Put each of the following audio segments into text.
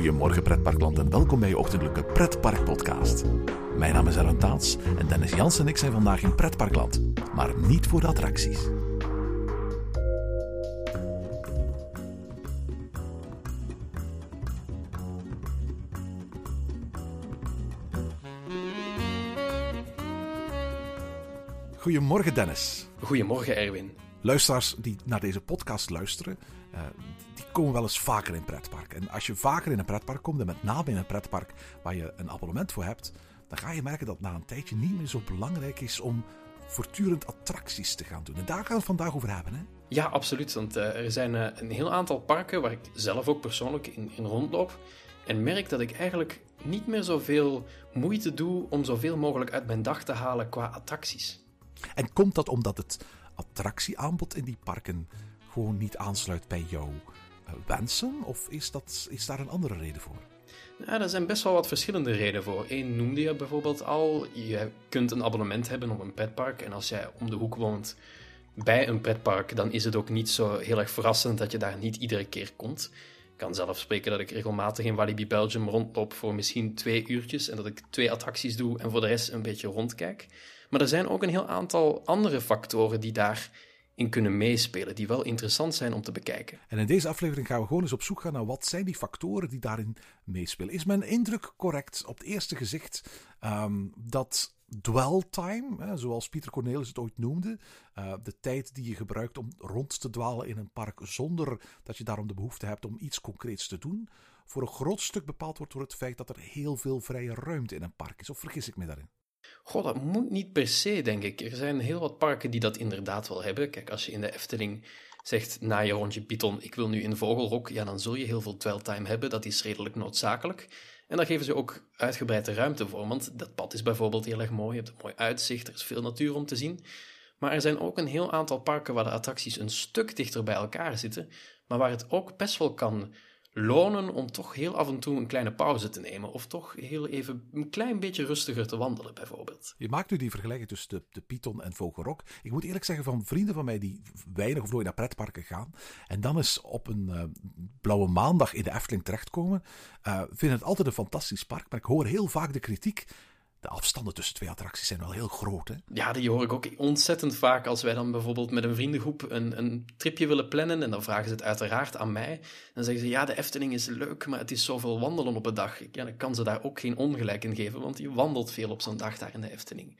Goedemorgen pretparkland en welkom bij je ochtendelijke pretparkpodcast. Mijn naam is Aaron Taats en Dennis Jans en ik zijn vandaag in pretparkland, maar niet voor de attracties. Goedemorgen Dennis. Goedemorgen, Erwin. Luisteraars die naar deze podcast luisteren, eh, die komen wel eens vaker in pretparken. En als je vaker in een pretpark komt, en met name in een pretpark waar je een abonnement voor hebt, dan ga je merken dat na een tijdje niet meer zo belangrijk is om voortdurend attracties te gaan doen. En daar gaan we het vandaag over hebben. Hè? Ja, absoluut. Want eh, er zijn eh, een heel aantal parken waar ik zelf ook persoonlijk in, in rondloop. En merk dat ik eigenlijk niet meer zoveel moeite doe om zoveel mogelijk uit mijn dag te halen qua attracties. En komt dat omdat het attractieaanbod in die parken gewoon niet aansluit bij jouw eh, wensen? Of is, dat, is daar een andere reden voor? Ja, daar zijn best wel wat verschillende redenen voor. Eén noemde je bijvoorbeeld al. Je kunt een abonnement hebben op een pretpark. En als jij om de hoek woont bij een pretpark, dan is het ook niet zo heel erg verrassend dat je daar niet iedere keer komt. Ik kan zelf spreken dat ik regelmatig in Walibi Belgium rondloop voor misschien twee uurtjes. En dat ik twee attracties doe en voor de rest een beetje rondkijk. Maar er zijn ook een heel aantal andere factoren die daar in kunnen meespelen, die wel interessant zijn om te bekijken. En in deze aflevering gaan we gewoon eens op zoek gaan naar wat zijn die factoren die daarin meespelen. Is mijn indruk correct op het eerste gezicht ehm, dat dwell time, hè, zoals Pieter Cornelis het ooit noemde, uh, de tijd die je gebruikt om rond te dwalen in een park zonder dat je daarom de behoefte hebt om iets concreets te doen, voor een groot stuk bepaald wordt door het feit dat er heel veel vrije ruimte in een park is. Of vergis ik me daarin? Goh, dat moet niet per se, denk ik. Er zijn heel wat parken die dat inderdaad wel hebben. Kijk, als je in de Efteling zegt na je rondje Python, ik wil nu in Vogelrok, ja, dan zul je heel veel dweltime hebben. Dat is redelijk noodzakelijk. En daar geven ze ook uitgebreide ruimte voor, want dat pad is bijvoorbeeld heel erg mooi. Je hebt een mooi uitzicht, er is veel natuur om te zien. Maar er zijn ook een heel aantal parken waar de attracties een stuk dichter bij elkaar zitten, maar waar het ook best wel kan lonen om toch heel af en toe een kleine pauze te nemen. Of toch heel even een klein beetje rustiger te wandelen, bijvoorbeeld. Je maakt nu die vergelijking tussen de, Python en Vogelrok. Ik moet eerlijk zeggen van vrienden van mij die weinig of nooit naar pretparken gaan. En dan eens op een uh, blauwe maandag in de Efteling terechtkomen. Uh, vinden het altijd een fantastisch park. Maar ik hoor heel vaak de kritiek de afstanden tussen twee attracties zijn wel heel groot. Hè? Ja, die hoor ik ook ontzettend vaak als wij dan bijvoorbeeld met een vriendengroep een, een tripje willen plannen. En dan vragen ze het uiteraard aan mij. Dan zeggen ze, ja, de Efteling is leuk, maar het is zoveel wandelen op een dag. Ja, dan kan ze daar ook geen ongelijk in geven, want je wandelt veel op zo'n dag daar in de Efteling.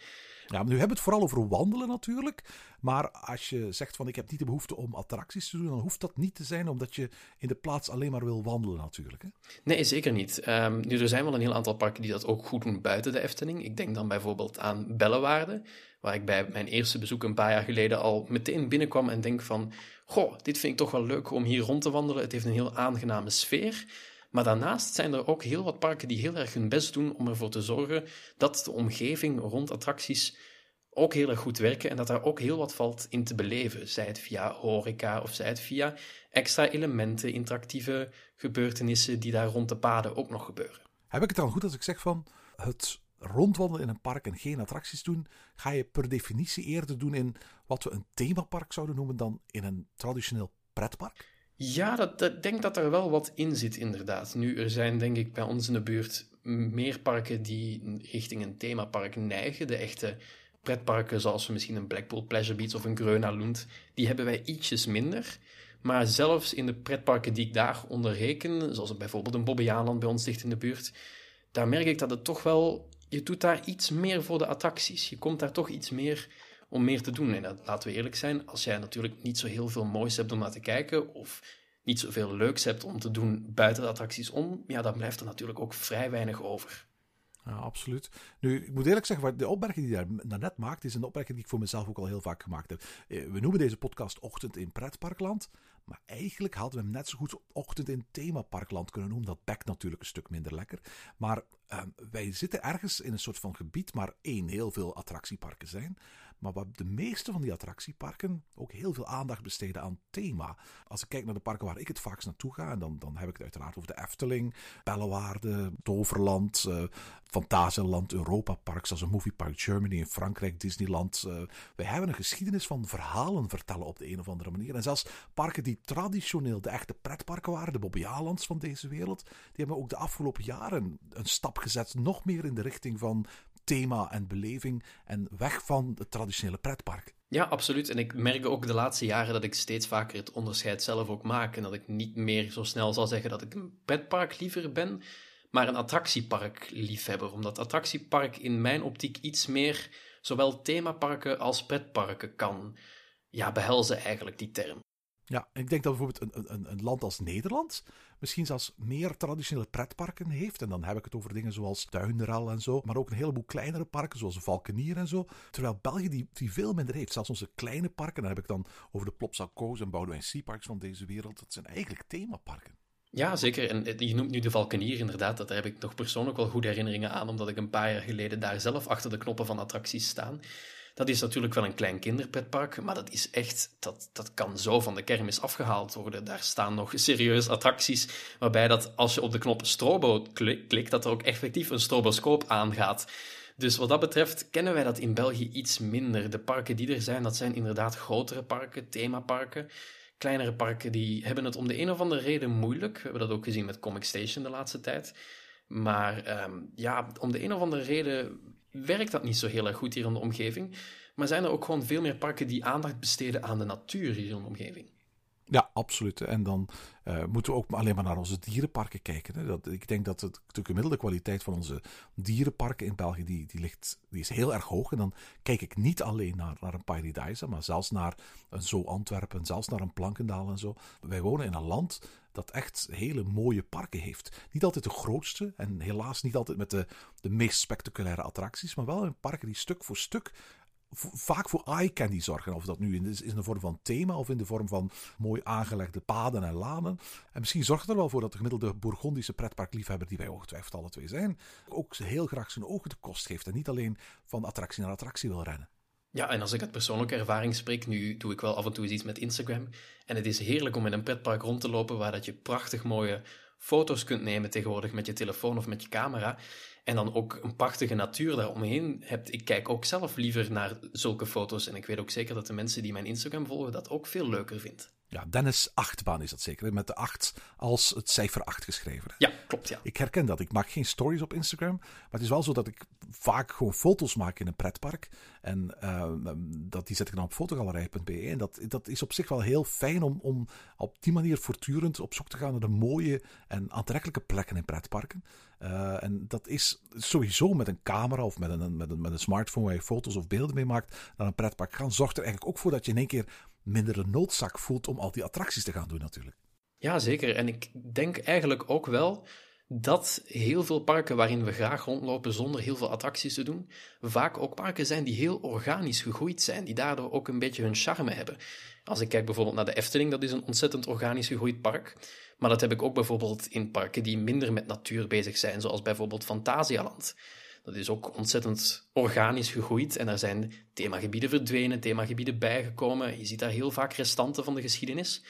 Ja, nu hebben we het vooral over wandelen natuurlijk. Maar als je zegt van ik heb niet de behoefte om attracties te doen, dan hoeft dat niet te zijn omdat je in de plaats alleen maar wil wandelen natuurlijk. Hè? Nee, zeker niet. Um, nu, er zijn wel een heel aantal parken die dat ook goed doen buiten de Efteling. Ik denk dan bijvoorbeeld aan Bellewaarde, waar ik bij mijn eerste bezoek een paar jaar geleden al meteen binnenkwam en denk van, goh, dit vind ik toch wel leuk om hier rond te wandelen. Het heeft een heel aangename sfeer. Maar daarnaast zijn er ook heel wat parken die heel erg hun best doen om ervoor te zorgen dat de omgeving rond attracties ook heel erg goed werken en dat daar ook heel wat valt in te beleven. Zij het via horeca of zij het via extra elementen, interactieve gebeurtenissen die daar rond de paden ook nog gebeuren. Heb ik het dan goed als ik zeg van het rondwandelen in een park en geen attracties doen, ga je per definitie eerder doen in wat we een themapark zouden noemen dan in een traditioneel pretpark? Ja, dat, ik denk dat er wel wat in zit, inderdaad. Nu, er zijn denk ik bij ons in de buurt meer parken die richting een themapark neigen. De echte pretparken, zoals we misschien een Blackpool Pleasure Beach of een Gröna Lund, die hebben wij ietsjes minder. Maar zelfs in de pretparken die ik daar onder reken, zoals bijvoorbeeld een Bobbejaanland bij ons dicht in de buurt, daar merk ik dat het toch wel... Je doet daar iets meer voor de attracties. Je komt daar toch iets meer om meer te doen. En dat, laten we eerlijk zijn, als jij natuurlijk niet zo heel veel moois hebt om naar te kijken, of niet zoveel leuks hebt om te doen buiten de attracties om, ja, dan blijft er natuurlijk ook vrij weinig over. Ja, absoluut. Nu, ik moet eerlijk zeggen, de opmerking die je daar net maakt, is een opmerking die ik voor mezelf ook al heel vaak gemaakt heb. Eh, we noemen deze podcast Ochtend in Pretparkland. Maar eigenlijk hadden we hem net zo goed Ochtend in Themaparkland kunnen noemen. Dat bekt natuurlijk een stuk minder lekker. Maar ehm, wij zitten ergens in een soort van gebied waar één heel veel attractieparken zijn. Maar waar de meeste van die attractieparken ook heel veel aandacht besteden aan thema. Als ik kijk naar de parken waar ik het vaakst naartoe ga, en dan, dan heb ik het uiteraard over de Efteling, Bellewaarde, Toverland, uh, Fantasieland, Europa Park, zoals een Movie Park Germany in Frankrijk, Disneyland. Uh, wij hebben een geschiedenis van verhalen vertellen op de een of andere manier. En zelfs parken die traditioneel de echte pretparken waren, de Bobbejaanlands van deze wereld, die hebben ook de afgelopen jaren een stap gezet, nog meer in de richting van thema en beleving en weg van het traditionele pretpark. Ja, absoluut. En ik merk ook de laatste jaren dat ik steeds vaker het onderscheid zelf ook maak. En dat ik niet meer zo snel zal zeggen dat ik een pretpark liever ben, maar een attractiepark liefhebber. Omdat attractiepark in mijn optiek iets meer zowel themaparken als pretparken kan ja, behelzen, eigenlijk die term. Ja, ik denk dat bijvoorbeeld een, een, een land als Nederland misschien zelfs meer traditionele pretparken heeft. En dan heb ik het over dingen zoals Duinrel en zo. Maar ook een heleboel kleinere parken zoals Valkenier en zo. Terwijl België die, die veel minder heeft. Zelfs onze kleine parken, dan heb ik dan over de Plopsa Coast en Boudewijn Seaparks van deze wereld. Dat zijn eigenlijk themaparken. Ja, zeker. En je noemt nu de Valkenier inderdaad. Daar heb ik nog persoonlijk wel goede herinneringen aan, omdat ik een paar jaar geleden daar zelf achter de knoppen van attracties staan. Dat is natuurlijk wel een klein kinderpretpark, maar dat is echt, dat, dat kan zo van de kermis afgehaald worden. Daar staan nog serieuze attracties, waarbij dat als je op de knop strobo klikt, dat er ook effectief een stroboscoop aangaat. Dus wat dat betreft kennen wij dat in België iets minder. De parken die er zijn, dat zijn inderdaad grotere parken, themaparken. Kleinere parken die hebben het om de een of andere reden moeilijk. We hebben dat ook gezien met Comic Station de laatste tijd. Maar um, ja, om de een of andere reden werkt dat niet zo heel erg goed hier in de omgeving. Maar zijn er ook gewoon veel meer parken die aandacht besteden aan de natuur hier in de omgeving? Ja, absoluut. En dan uh, moeten we ook alleen maar naar onze dierenparken kijken. Hè. Dat, ik denk dat het, de gemiddelde kwaliteit van onze dierenparken in België, die, die, ligt, die is heel erg hoog. En dan kijk ik niet alleen naar, naar een Paradise, maar zelfs naar een Zoo Antwerpen, zelfs naar een Plankendaal en zo. Wij wonen in een land dat echt hele mooie parken heeft. Niet altijd de grootste en helaas niet altijd met de, de meest spectaculaire attracties, maar wel een parken die stuk voor stuk vaak voor eye candy zorgen. Of dat nu in de, in de vorm van thema of in de vorm van mooi aangelegde paden en lanen. En misschien zorgt er wel voor dat de gemiddelde Bourgondische pretparkliefhebber, die wij ongetwijfeld alle twee zijn, ook heel graag zijn ogen de kost geeft. En niet alleen van attractie naar attractie wil rennen. Ja, en als ik uit persoonlijke ervaring spreek, nu doe ik wel af en toe iets met Instagram. En het is heerlijk om in een pretpark rond te lopen waar dat je prachtig mooie foto's kunt nemen tegenwoordig met je telefoon of met je camera. En dan ook een prachtige natuur daaromheen hebt. Ik kijk ook zelf liever naar zulke foto's. En ik weet ook zeker dat de mensen die mijn Instagram volgen dat ook veel leuker vinden. Ja, Dennis Achtbaan is dat zeker. Met de 8 als het cijfer 8 geschreven. Ja, klopt. Ja. Ik herken dat. Ik maak geen stories op Instagram. Maar het is wel zo dat ik vaak gewoon foto's maak in een pretpark. En uh, dat, die zet ik dan op fotogalerij.be. En dat, dat is op zich wel heel fijn om, om op die manier voortdurend op zoek te gaan naar de mooie en aantrekkelijke plekken in pretparken. Uh, en dat is sowieso met een camera of met een, met een, met een smartphone waar je foto's of beelden mee maakt naar een pretpark gaan. Zorgt er eigenlijk ook voor dat je in één keer minder een noodzak voelt om al die attracties te gaan doen natuurlijk. Ja, zeker. En ik denk eigenlijk ook wel dat heel veel parken waarin we graag rondlopen zonder heel veel attracties te doen, vaak ook parken zijn die heel organisch gegroeid zijn, die daardoor ook een beetje hun charme hebben. Als ik kijk bijvoorbeeld naar de Efteling, dat is een ontzettend organisch gegroeid park. Maar dat heb ik ook bijvoorbeeld in parken die minder met natuur bezig zijn, zoals bijvoorbeeld Fantasialand. Dat is ook ontzettend organisch gegroeid en er zijn themagebieden verdwenen, themagebieden bijgekomen. Je ziet daar heel vaak restanten van de geschiedenis.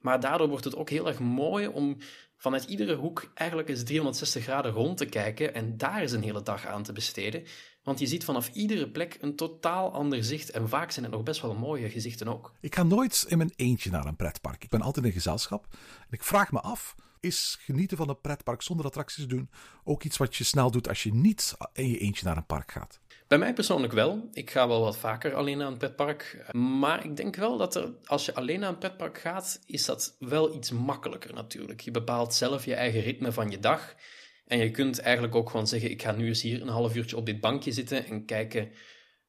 Maar daardoor wordt het ook heel erg mooi om vanuit iedere hoek eigenlijk eens 360 graden rond te kijken en daar eens een hele dag aan te besteden. Want je ziet vanaf iedere plek een totaal ander zicht en vaak zijn het nog best wel mooie gezichten ook. Ik ga nooit in mijn eentje naar een pretpark. Ik ben altijd in gezelschap. En ik vraag me af, is genieten van een pretpark zonder attracties te doen ook iets wat je snel doet als je niet in je eentje naar een park gaat? Bij mij persoonlijk wel. Ik ga wel wat vaker alleen naar een pretpark. Maar ik denk wel dat er, als je alleen naar een pretpark gaat, is dat wel iets makkelijker natuurlijk. Je bepaalt zelf je eigen ritme van je dag. En je kunt eigenlijk ook gewoon zeggen: ik ga nu eens hier een half uurtje op dit bankje zitten en kijken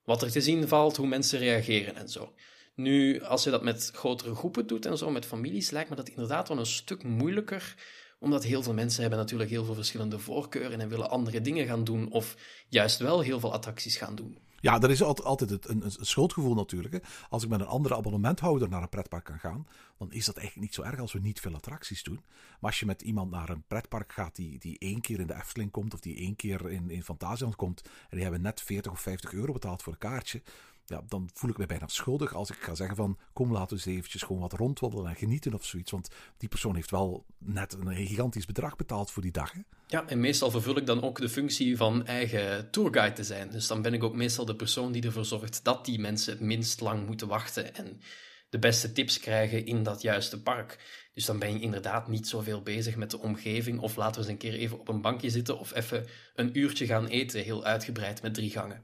wat er te zien valt, hoe mensen reageren en zo. Nu, als je dat met grotere groepen doet en zo, met families, lijkt me dat inderdaad wel een stuk moeilijker omdat heel veel mensen hebben natuurlijk heel veel verschillende voorkeuren en willen andere dingen gaan doen of juist wel heel veel attracties gaan doen. Ja, er is altijd, een, een schuldgevoel natuurlijk. Hè. Als ik met een andere abonnementhouder naar een pretpark kan gaan, dan is dat eigenlijk niet zo erg als we niet veel attracties doen. Maar als je met iemand naar een pretpark gaat die, die één keer in de Efteling komt, of die één keer in, in Fantasieland komt, en die hebben net 40 of 50 euro betaald voor een kaartje, ja, dan voel ik me bijna schuldig als ik ga zeggen van kom laten we eens eventjes gewoon wat rondwandelen en genieten of zoiets. Want die persoon heeft wel net een gigantisch bedrag betaald voor die dag. Hè? Ja, en meestal vervul ik dan ook de functie van eigen tourguide te zijn. Dus dan ben ik ook meestal de persoon die ervoor zorgt dat die mensen het minst lang moeten wachten en de beste tips krijgen in dat juiste park. Dus dan ben je inderdaad niet zoveel bezig met de omgeving of laten we eens een keer even op een bankje zitten of even een uurtje gaan eten, heel uitgebreid met drie gangen.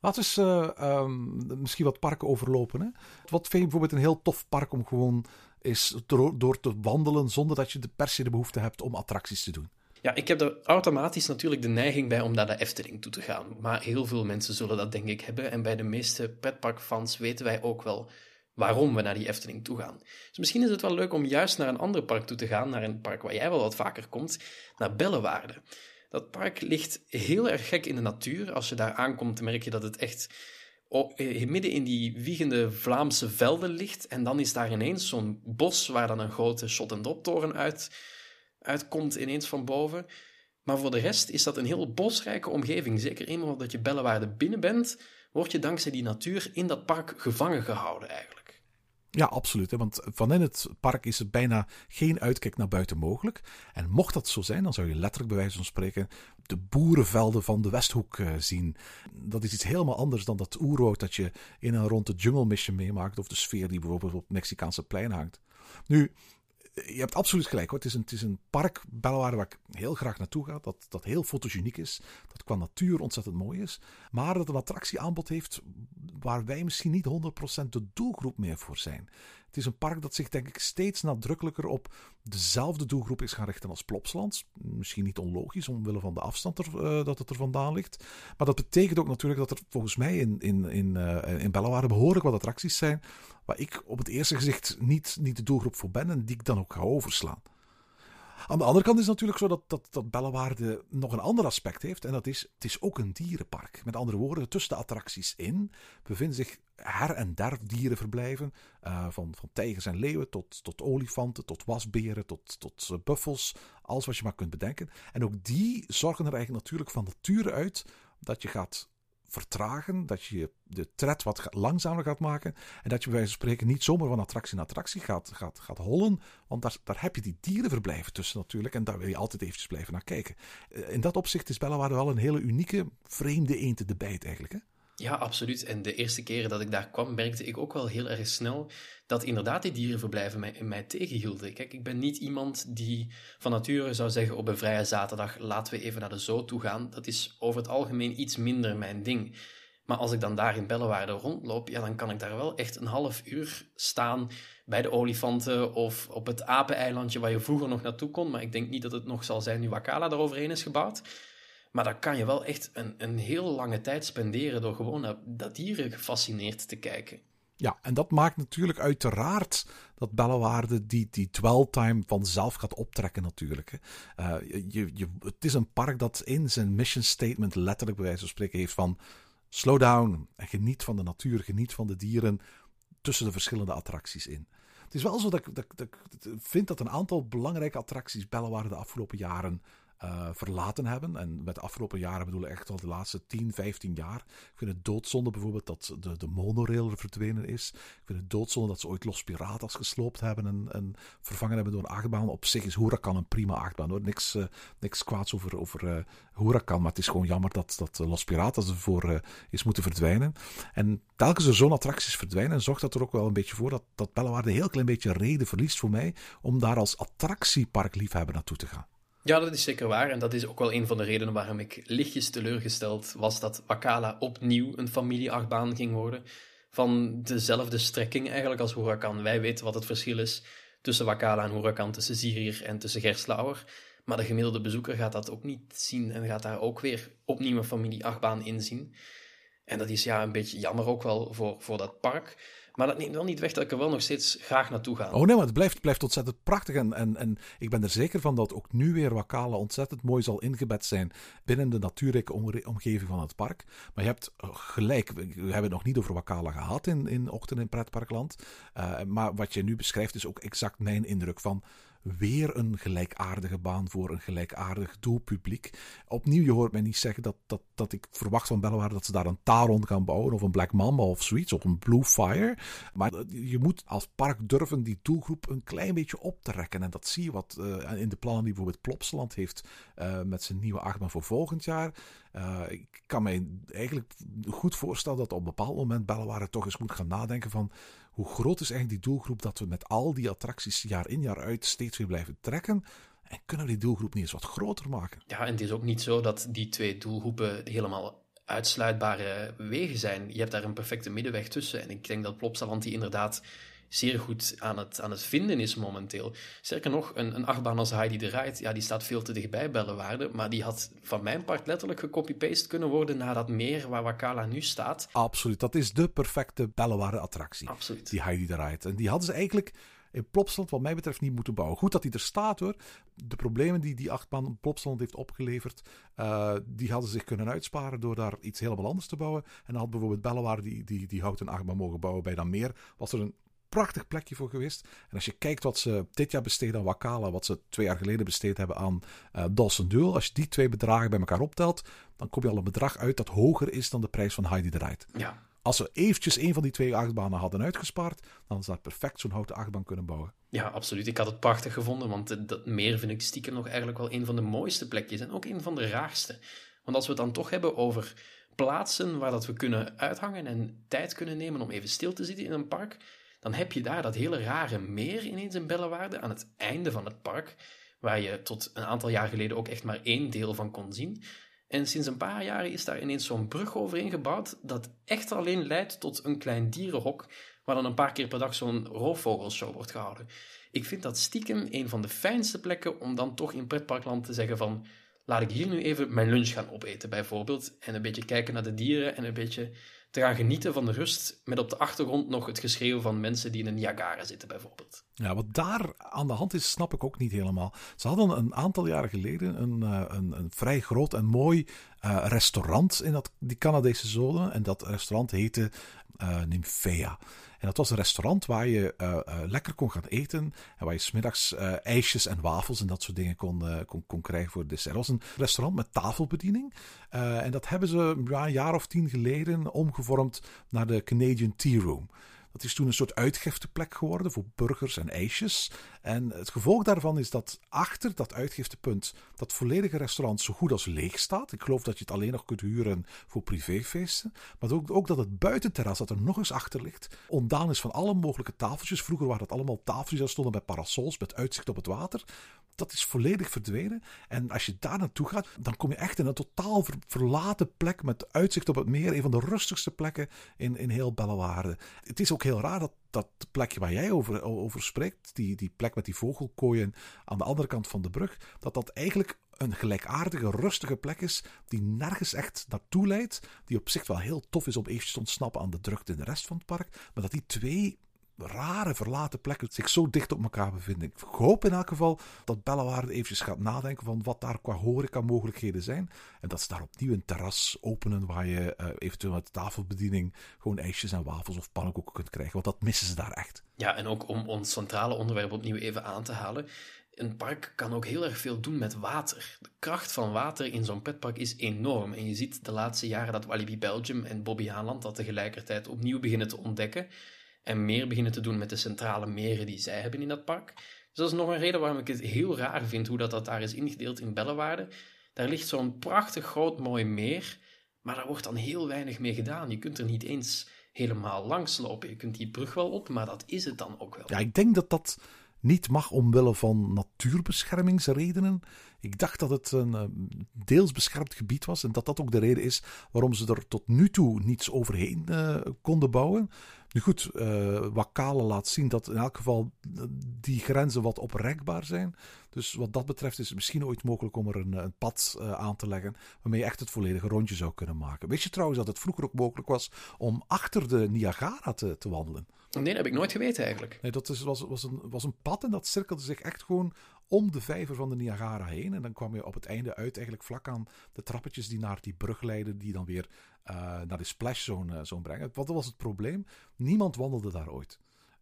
Laten we eens uh, um, misschien wat parken overlopen. Hè? Wat vind je bijvoorbeeld een heel tof park om gewoon is door, door te wandelen zonder dat je de per se de behoefte hebt om attracties te doen? Ja, ik heb er automatisch natuurlijk de neiging bij om naar de Efteling toe te gaan. Maar heel veel mensen zullen dat denk ik hebben. En bij de meeste pretparkfans weten wij ook wel waarom we naar die Efteling toe gaan. Dus misschien is het wel leuk om juist naar een ander park toe te gaan, naar een park waar jij wel wat vaker komt, naar Bellewaarde. Dat park ligt heel erg gek in de natuur. Als je daar aankomt, merk je dat het echt eh, midden in die wiegende Vlaamse velden ligt. En dan is daar ineens zo'n bos waar dan een grote shot-and-drop-toren uit, uitkomt, ineens van boven. Maar voor de rest is dat een heel bosrijke omgeving. Zeker eenmaal dat je Bellewaarde binnen bent, word je dankzij die natuur in dat park gevangen gehouden eigenlijk. Ja, absoluut. Hè? Want vanin het park is er bijna geen uitkijk naar buiten mogelijk. En mocht dat zo zijn, dan zou je letterlijk bij wijze van spreken de boerenvelden van de Westhoek uh, zien. Dat is iets helemaal anders dan dat oerwoud dat je in en rond de Jungle Mission meemaakt. Of de sfeer die bijvoorbeeld op het Mexicaanse plein hangt. Nu, je hebt absoluut gelijk hoor. Het is een, het is een park, Bellewaarde, waar ik heel graag naartoe ga. Dat, dat heel fotogeniek is. Dat qua natuur ontzettend mooi is. Maar dat een attractieaanbod heeft waar wij misschien niet 100% de doelgroep meer voor zijn. Het is een park dat zich denk ik steeds nadrukkelijker op dezelfde doelgroep is gaan richten als Plopsland. Misschien niet onlogisch omwille van de afstand uh, dat het er vandaan ligt. Maar dat betekent ook natuurlijk dat er volgens mij in, in, in, uh, in Bellewaarde behoorlijk wat attracties zijn waar ik op het eerste gezicht niet, niet de doelgroep voor ben en die ik dan ook ga overslaan. Aan de andere kant is het natuurlijk zo dat, dat, dat Bellewaarde nog een ander aspect heeft. En dat is, het is ook een dierenpark. Met andere woorden, tussen de attracties in bevinden zich her en der dierenverblijven. Uh, van, van tijgers en leeuwen tot, tot olifanten, tot wasberen, tot, tot uh, buffels. Alles wat je maar kunt bedenken. En ook die zorgen er eigenlijk natuurlijk van nature uit dat je gaat vertragen, dat je de tred wat langzamer gaat maken en dat je bij wijze van spreken niet zomaar van attractie naar attractie gaat, gaat, gaat hollen, want daar, daar heb je die dierenverblijven tussen natuurlijk en daar wil je altijd eventjes blijven naar kijken. Eh, in dat opzicht is Bellewaarde wel een hele unieke, vreemde eend de bijt eigenlijk. Hè? Ja, absoluut. En de eerste keren dat ik daar kwam, merkte ik ook wel heel erg snel dat inderdaad die dierenverblijven mij, mij tegenhielden. Kijk, ik ben niet iemand die van nature zou zeggen op een vrije zaterdag laten we even naar de zoo toe gaan. Dat is over het algemeen iets minder mijn ding. Maar als ik dan daar in Bellewaarde rondloop, ja, dan kan ik daar wel echt een half uur staan bij de olifanten of op het apeneilandje waar je vroeger nog naartoe kon. Maar ik denk niet dat het nog zal zijn nu Wakala eroverheen is gebouwd. Maar dan kan je wel echt een, een heel lange tijd spenderen door gewoon naar dat dieren gefascineerd te kijken. Ja, en dat maakt natuurlijk uiteraard dat Bellewaarde die, die dwell-time vanzelf gaat optrekken natuurlijk. Uh, je, je, het is een park dat in zijn mission statement letterlijk bij wijze van spreken heeft van slow down en geniet van de natuur, geniet van de dieren tussen de verschillende attracties in. Het is wel zo dat, dat, dat, ik vind dat een aantal belangrijke attracties Bellewaarde de afgelopen jaren uh, verlaten hebben. En met de afgelopen jaren bedoelen echt al de laatste 10, 15 jaar. Ik vind het doodzonde bijvoorbeeld dat de, de monorail verdwenen is. Ik vind het doodzonde dat ze ooit Los Piratas gesloopt hebben en, en vervangen hebben door een achtbaan. Op zich is Huracan een prima achtbaan hoor. Niks, uh, niks kwaads over, over uh, Huracan, maar het is gewoon jammer dat, dat Los Piratas ervoor is moeten verdwijnen. En telkens er zo'n attracties verdwijnen, zorgt dat er ook wel een beetje voor dat, dat Bellewaarde een heel klein beetje reden verliest voor mij om daar als attractieparkliefhebber naartoe te gaan. Ja, dat is zeker waar. En dat is ook wel een van de redenen waarom ik lichtjes teleurgesteld was dat Wakala opnieuw een familieachtbaan ging worden. Van dezelfde strekking eigenlijk als Huracan. Wij weten wat het verschil is tussen Wakala en Huracan, tussen Zirier en tussen Gerslauer. Maar de gemiddelde bezoeker gaat dat ook niet zien en gaat daar ook weer opnieuw een familieachtbaan in zien. En dat is ja een beetje jammer ook wel voor, voor dat park. Maar dat neemt wel niet weg dat ik er wel nog steeds graag naartoe ga. Oh nee, maar het blijft, blijft ontzettend prachtig. En, en, en ik ben er zeker van dat ook nu weer Wakala ontzettend mooi zal ingebed zijn binnen de natuurlijke omgeving van het park. Maar je hebt gelijk, we hebben het nog niet over Wakala gehad in, in Ochtend in Pretparkland. Uh, maar wat je nu beschrijft is ook exact mijn indruk van weer een gelijkaardige baan voor een gelijkaardig doelpubliek. Opnieuw, je hoort mij niet zeggen dat, dat, dat ik verwacht van Bellewaarde dat ze daar een Taron gaan bouwen, of een Black Mamba of zoiets, of een Blue Fire. Maar je moet als park durven die doelgroep een klein beetje op te rekken. En dat zie je wat uh, in de plannen die bijvoorbeeld Plopsaland heeft uh, met zijn nieuwe achtbaan voor volgend jaar. Ik kan mij eigenlijk goed voorstellen dat op een bepaald moment Bellewaarde toch eens moet gaan nadenken van hoe groot is eigenlijk die doelgroep dat we met al die attracties jaar in jaar uit steeds weer blijven trekken? En kunnen we die doelgroep niet eens wat groter maken? Ja, en het is ook niet zo dat die twee doelgroepen helemaal uitsluitbare wegen zijn. Je hebt daar een perfecte middenweg tussen. En ik denk dat Plopsaland die inderdaad zeer goed aan het, aan het vinden is momenteel. Sterker nog, een, een achtbaan als Heidi de Ride, ja, die staat veel te dichtbij Bellewaarde, maar die had van mijn part letterlijk gecopy-paste kunnen worden naar dat meer waar Wakala nu staat. Absoluut, dat is de perfecte Bellewaarde-attractie. Absoluut. Die Heidi de Ride. En die hadden ze eigenlijk in Plopsland wat mij betreft niet moeten bouwen. Goed dat hij er staat hoor. De problemen die die achtbaan Plopsland heeft opgeleverd, uh, die hadden zich kunnen uitsparen door daar iets helemaal anders te bouwen. En dan had bijvoorbeeld Bellewaarde die, die, die houten achtbaan mogen bouwen bij dan meer. Was er een prachtig plekje voor geweest. En als je kijkt wat ze dit jaar besteden aan Wakala, wat ze twee jaar geleden besteed hebben aan uh, Dawson Duel, als je die twee bedragen bij elkaar optelt, dan kom je al een bedrag uit dat hoger is dan de prijs van Heidi de Ride. Ja. Als we eventjes een van die twee achtbanen hadden uitgespaard, dan ze daar perfect zo'n houten achtbaan kunnen bouwen. Ja, absoluut. Ik had het prachtig gevonden, want dat meer vind ik stiekem nog eigenlijk wel een van de mooiste plekjes en ook een van de raarste. Want als we het dan toch hebben over plaatsen waar dat we kunnen uithangen en tijd kunnen nemen om even stil te zitten in een park, dan heb je daar dat hele rare meer ineens in Bellewaarde aan het einde van het park, waar je tot een aantal jaar geleden ook echt maar één deel van kon zien. En sinds een paar jaren is daar ineens zo'n brug overheen gebouwd dat echt alleen leidt tot een klein dierenhok, waar dan een paar keer per dag zo'n roofvogelshow wordt gehouden. Ik vind dat stiekem een van de fijnste plekken om dan toch in pretparkland te zeggen van laat ik hier nu even mijn lunch gaan opeten bijvoorbeeld en een beetje kijken naar de dieren en een beetje te gaan genieten van de rust, met op de achtergrond nog het geschreeuw van mensen die in een Niagara zitten, bijvoorbeeld. Ja, wat daar aan de hand is, snap ik ook niet helemaal. Ze hadden een aantal jaren geleden een, uh, een, een, vrij groot en mooi uh, restaurant in dat, die Canadese zone. En dat restaurant heette uh, Nymphea. En dat was een restaurant waar je uh, lekker kon gaan eten. En waar je smiddags ijsjes en wafels en dat soort dingen kon, kon, kon krijgen voor het dessert. Het was een restaurant met tafelbediening. en dat hebben ze ja, een jaar of tien geleden omgevormd naar de Canadian Tea Room. Dat is toen een soort uitgifteplek geworden voor burgers en ijsjes. En het gevolg daarvan is dat achter dat uitgiftepunt dat volledige restaurant zo goed als leeg staat. Ik geloof dat je het alleen nog kunt huren voor privéfeesten. Maar ook, ook dat het buitenterras dat er nog eens achter ligt, ontdaan is van alle mogelijke tafeltjes. Vroeger waren het allemaal tafeltjes dat stonden met parasols, met uitzicht op het water. Dat is volledig verdwenen. En als je daar naartoe gaat, dan kom je echt in een totaal verlaten plek met uitzicht op het meer. Een van de rustigste plekken in, in heel Bellewaarde. Het is ook heel raar dat dat plekje waar jij over, over spreekt, die, die plek met die vogelkooien aan de andere kant van de brug, dat dat eigenlijk een gelijkaardige, rustige plek is die nergens echt naartoe leidt, die op zich wel heel tof is om eventjes te ontsnappen aan de drukte in de rest van het park, maar dat die twee rare verlaten plekken zich zo dicht op elkaar bevinden. Ik hoop in elk geval dat Bellewaarde eventjes gaat nadenken van wat daar qua horeca mogelijkheden zijn. En dat ze daar opnieuw een terras openen waar je uh, eventueel met tafelbediening gewoon ijsjes en wafels of pannenkoeken kunt krijgen. Want dat missen ze daar echt. Ja, en ook om ons centrale onderwerp opnieuw even aan te halen. Een park kan ook heel erg veel doen met water. De kracht van water in zo'n petpark is enorm. En je ziet de laatste jaren dat Walibi Belgium en Bobby Haaland dat tegelijkertijd opnieuw beginnen te ontdekken en meer beginnen te doen met de centrale meren die zij hebben in dat park. Dus dat is nog een reden waarom ik het heel raar vind hoe dat, dat daar is ingedeeld in Bellewaarde. Daar ligt zo'n prachtig groot mooi meer, maar daar wordt dan heel weinig mee gedaan. Je kunt er niet eens helemaal langs lopen. Je kunt die brug wel op, maar dat is het dan ook wel. Ja, ik denk dat dat niet mag omwille van natuurbeschermingsredenen. Ik dacht dat het een eh, deels beschermd gebied was en dat dat ook de reden is waarom ze er tot nu toe niets overheen uh, konden bouwen. Nu goed, uh, Wakale laat zien dat in elk geval die grenzen wat oprekbaar zijn. Dus wat dat betreft is het misschien ooit mogelijk om er een, een pad aan te leggen waarmee je echt het volledige rondje zou kunnen maken. Weet je trouwens dat het vroeger ook mogelijk was om achter de Niagara te, te wandelen? Nee, dat heb ik nooit geweten eigenlijk. Nee, dat was, was, een, was een pad en dat cirkelde zich echt gewoon om de vijver van de Niagara heen. En dan kwam je op het einde uit, eigenlijk vlak aan de trappetjes die naar die brug leiden, die dan weer uh, naar de splashzone uh, zone brengen. Wat was het probleem? Niemand wandelde daar ooit.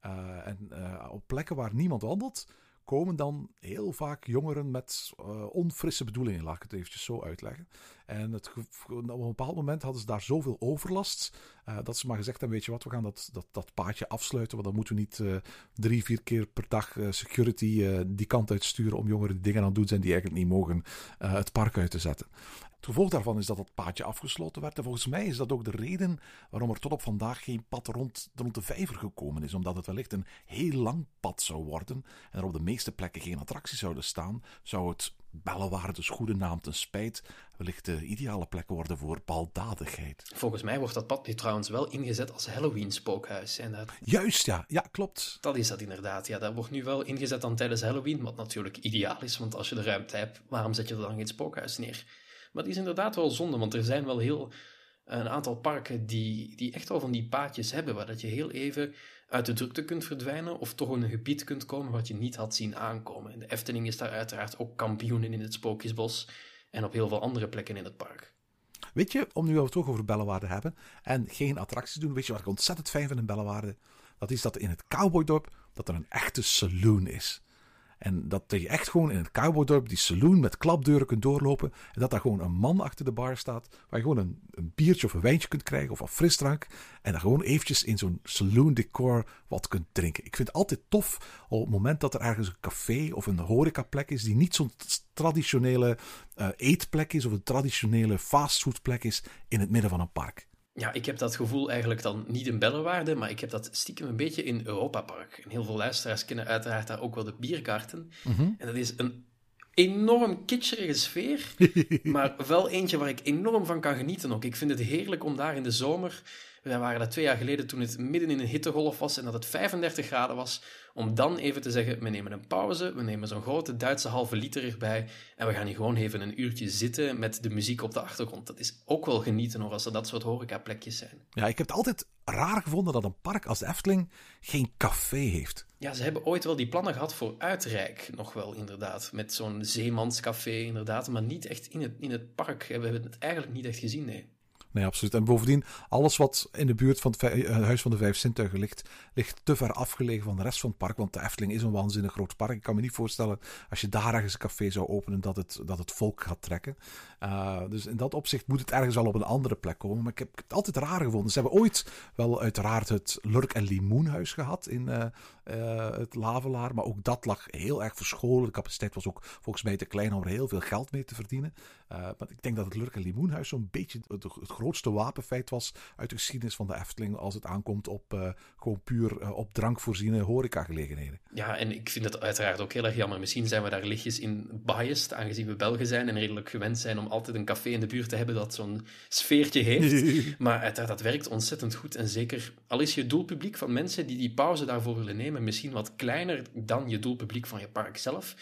Uh, en op plekken waar niemand wandelt, komen dan heel vaak jongeren met uh, onfrisse bedoelingen, laat ik het eventjes zo uitleggen. En het, op een bepaald moment hadden ze daar zoveel overlast, uh, dat ze maar gezegd hebben, weet je wat, we gaan dat, dat, dat paadje afsluiten, want dan moeten we niet uh, drie, vier keer per dag security die kant uitsturen om jongeren die dingen aan het doen zijn die eigenlijk niet mogen het park uit te zetten. Het gevolg daarvan is dat het paadje afgesloten werd. En volgens mij is dat ook de reden waarom er tot op vandaag geen pad rond, rond de vijver gekomen is. Omdat het wellicht een heel lang pad zou worden en er op de meeste plekken geen attracties zouden staan, zou het Bellewaardes goede naam ten spijt wellicht de ideale plek worden voor baldadigheid. Volgens mij wordt dat pad nu trouwens wel ingezet als Halloween-spookhuis. En dat... Juist, ja. Ja, klopt. Dat is dat inderdaad. Ja, dat wordt nu wel ingezet dan tijdens Halloween, wat natuurlijk ideaal is, want als je de ruimte hebt, waarom zet je er dan geen spookhuis neer? Maar het is inderdaad wel zonde, want er zijn wel heel een aantal parken die, die echt wel van die paadjes hebben, waar dat je heel even uit de drukte kunt verdwijnen of toch in een gebied kunt komen wat je niet had zien aankomen. De Efteling is daar uiteraard ook kampioen in het Sprookjesbos en op heel veel andere plekken in het park. Weet je, om nu het toch over Bellewaarde hebben en geen attracties doen, weet je wat ik ontzettend fijn vind in Bellewaarde? Dat is dat in het Cowboydorp dat er een echte saloon is. En dat je echt gewoon in het cowboydorp die saloon met klapdeuren kunt doorlopen. En dat daar gewoon een man achter de bar staat. Waar je gewoon een, een biertje of een wijntje kunt krijgen of een frisdrank. En dan gewoon eventjes in zo'n saloon decor wat kunt drinken. Ik vind het altijd tof op het moment dat er ergens een café of een horecaplek is. Die niet zo'n traditionele uh, eetplek is of een traditionele fastfoodplek is in het midden van een park. Ja, ik heb dat gevoel eigenlijk dan niet in Bellewaarde, maar ik heb dat stiekem een beetje in Europa Park. En heel veel luisteraars kennen uiteraard daar ook wel de biergarten. Mm -hmm. En dat is een enorm kitscherige sfeer, maar wel eentje waar ik enorm van kan genieten ook. Ik vind het heerlijk om daar in de zomer wij waren dat twee jaar geleden toen het midden in een hittegolf was en dat het 35 graden was, om dan even te zeggen, we nemen een pauze, we nemen zo'n grote Duitse halve liter erbij en we gaan hier gewoon even een uurtje zitten met de muziek op de achtergrond. Dat is ook wel genieten hoor, als er dat soort horecaplekjes zijn. Ja, ik heb het altijd raar gevonden dat een park als Efteling geen café heeft. Ja, ze hebben ooit wel die plannen gehad voor Uitrijk, nog wel inderdaad, met zo'n zeemanscafé inderdaad, maar niet echt in het, in het park. We hebben het eigenlijk niet echt gezien, nee. Nee, absoluut. En bovendien, alles wat in de buurt van het eh, Huis van de Vijf Zintuigen ligt, ligt te ver afgelegen van de rest van het park. Want de Efteling is een waanzinnig groot park. Ik kan me niet voorstellen, als je daar ergens een café zou openen, dat het, dat het volk gaat trekken. Uh, dus in dat opzicht moet het ergens wel op een andere plek komen. Maar ik heb het altijd raar gevonden. Ze hebben ooit wel uiteraard het Lurk en Limoenhuis gehad in uh, het Lavelaar. Maar ook dat lag heel erg verscholen. De capaciteit was ook volgens mij te klein om er heel veel geld mee te verdienen. maar ik denk dat het Lurk en Limoenhuis zo'n beetje het, het grootste wapenfeit was uit de geschiedenis van de Efteling. Als het aankomt op gewoon puur op drank voorziene horecagelegenheden. Ja, en ik vind het uiteraard ook heel erg jammer. Misschien zijn we daar lichtjes in biased, aangezien we Belgen zijn en redelijk gewend zijn om altijd een café in de buurt te hebben dat zo'n sfeertje heeft. maar uiteraard, dat werkt ontzettend goed. En zeker, al is je doelpubliek van mensen die die pauze daarvoor willen nemen misschien wat kleiner dan je doelpubliek van je park zelf,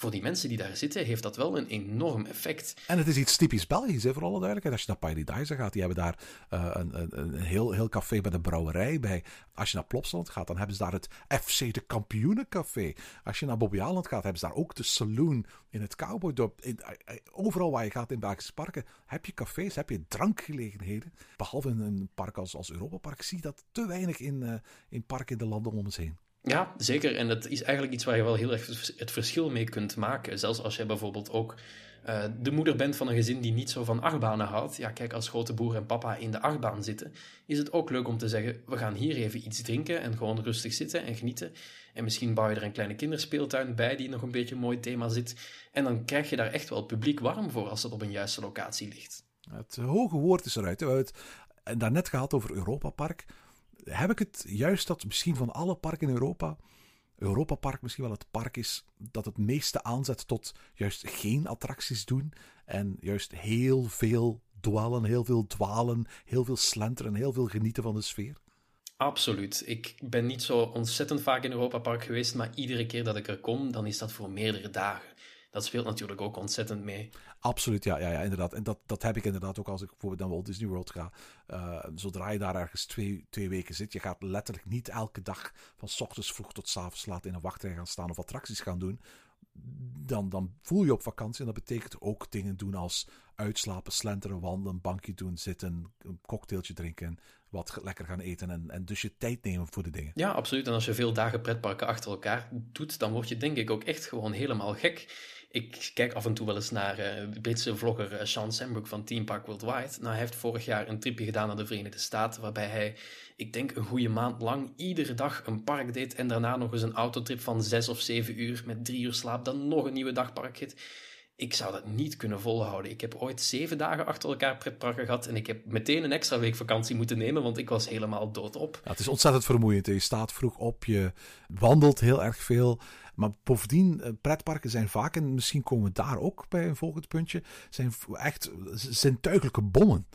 voor die mensen die daar zitten, heeft dat wel een enorm effect. En het is iets typisch Belgisch, hè, voor alle duidelijkheid. Als je naar Paradise gaat, die hebben daar uh, een, een, een, heel, heel café bij de brouwerij bij. Als je naar Plopsaland gaat, dan hebben ze daar het FC de Kampioenencafé. Als je naar Bobbejaanland gaat, hebben ze daar ook de saloon in het Cowboydorp. In, uh, overal waar je gaat in Belgische parken, heb je cafés, heb je drankgelegenheden. Behalve in een park als, als Europa Park, zie je dat te weinig in, in parken in de landen om ons heen. Ja, zeker. En dat is eigenlijk iets waar je wel heel erg het verschil mee kunt maken. Zelfs als je bijvoorbeeld ook uh, de moeder bent van een gezin die niet zo van achtbanen houdt. Ja, kijk, als grote broer en papa in de achtbaan zitten, is het ook leuk om te zeggen: we gaan hier even iets drinken en gewoon rustig zitten en genieten. En misschien bouw je er een kleine kinderspeeltuin bij die nog een beetje een mooi thema zit. En dan krijg je daar echt wel het publiek warm voor als het op een juiste locatie ligt. Het hoge woord is eruit. We hebben het daarnet gehad over Europa Park heb ik het juist dat misschien van alle parken in Europa Europa Park misschien wel het park is dat het meeste aanzet tot juist geen attracties doen en juist heel veel dwalen, heel veel dwalen, heel veel slenteren, heel veel genieten van de sfeer? Absoluut. Ik ben niet zo ontzettend vaak in Europa Park geweest, maar iedere keer dat ik er kom, dan is dat voor meerdere dagen. Dat speelt natuurlijk ook ontzettend mee. Absoluut, ja, ja, ja inderdaad. En dat, dat heb ik inderdaad ook als ik bijvoorbeeld naar Walt Disney World ga. Uh, zodra je daar ergens twee, twee weken zit, je gaat letterlijk niet elke dag van s ochtends vroeg tot s avonds laat in een wachtrij gaan staan of attracties gaan doen. Dan, dan voel je op vakantie en dat betekent ook dingen doen als uitslapen, slenteren, wandelen, bankje doen, zitten, een cocktailtje drinken, wat lekker gaan eten en, en dus je tijd nemen voor de dingen. Ja, absoluut. En als je veel dagen pretparken achter elkaar doet, dan word je denk ik ook echt gewoon helemaal gek. Ik kijk af en toe wel eens naar uh, Britse vlogger uh, Sean Sambrook van Team Park Worldwide. Nou, hij heeft vorig jaar een tripje gedaan naar de Verenigde Staten, waarbij hij, ik denk een goede maand lang, iedere dag een park deed en daarna nog eens een autotrip van zes of zeven uur met drie uur slaap, dan nog een nieuwe dagpark ik zou dat niet kunnen volhouden. Ik heb ooit zeven dagen achter elkaar pretparken gehad en ik heb meteen een extra week vakantie moeten nemen, want ik was helemaal doodop. Ja, het is ontzettend vermoeiend. Je staat vroeg op, je wandelt heel erg veel. Maar bovendien, eh, pretparken zijn vaak, en misschien komen we daar ook bij een volgend puntje, zijn echt zintuigelijke bommen.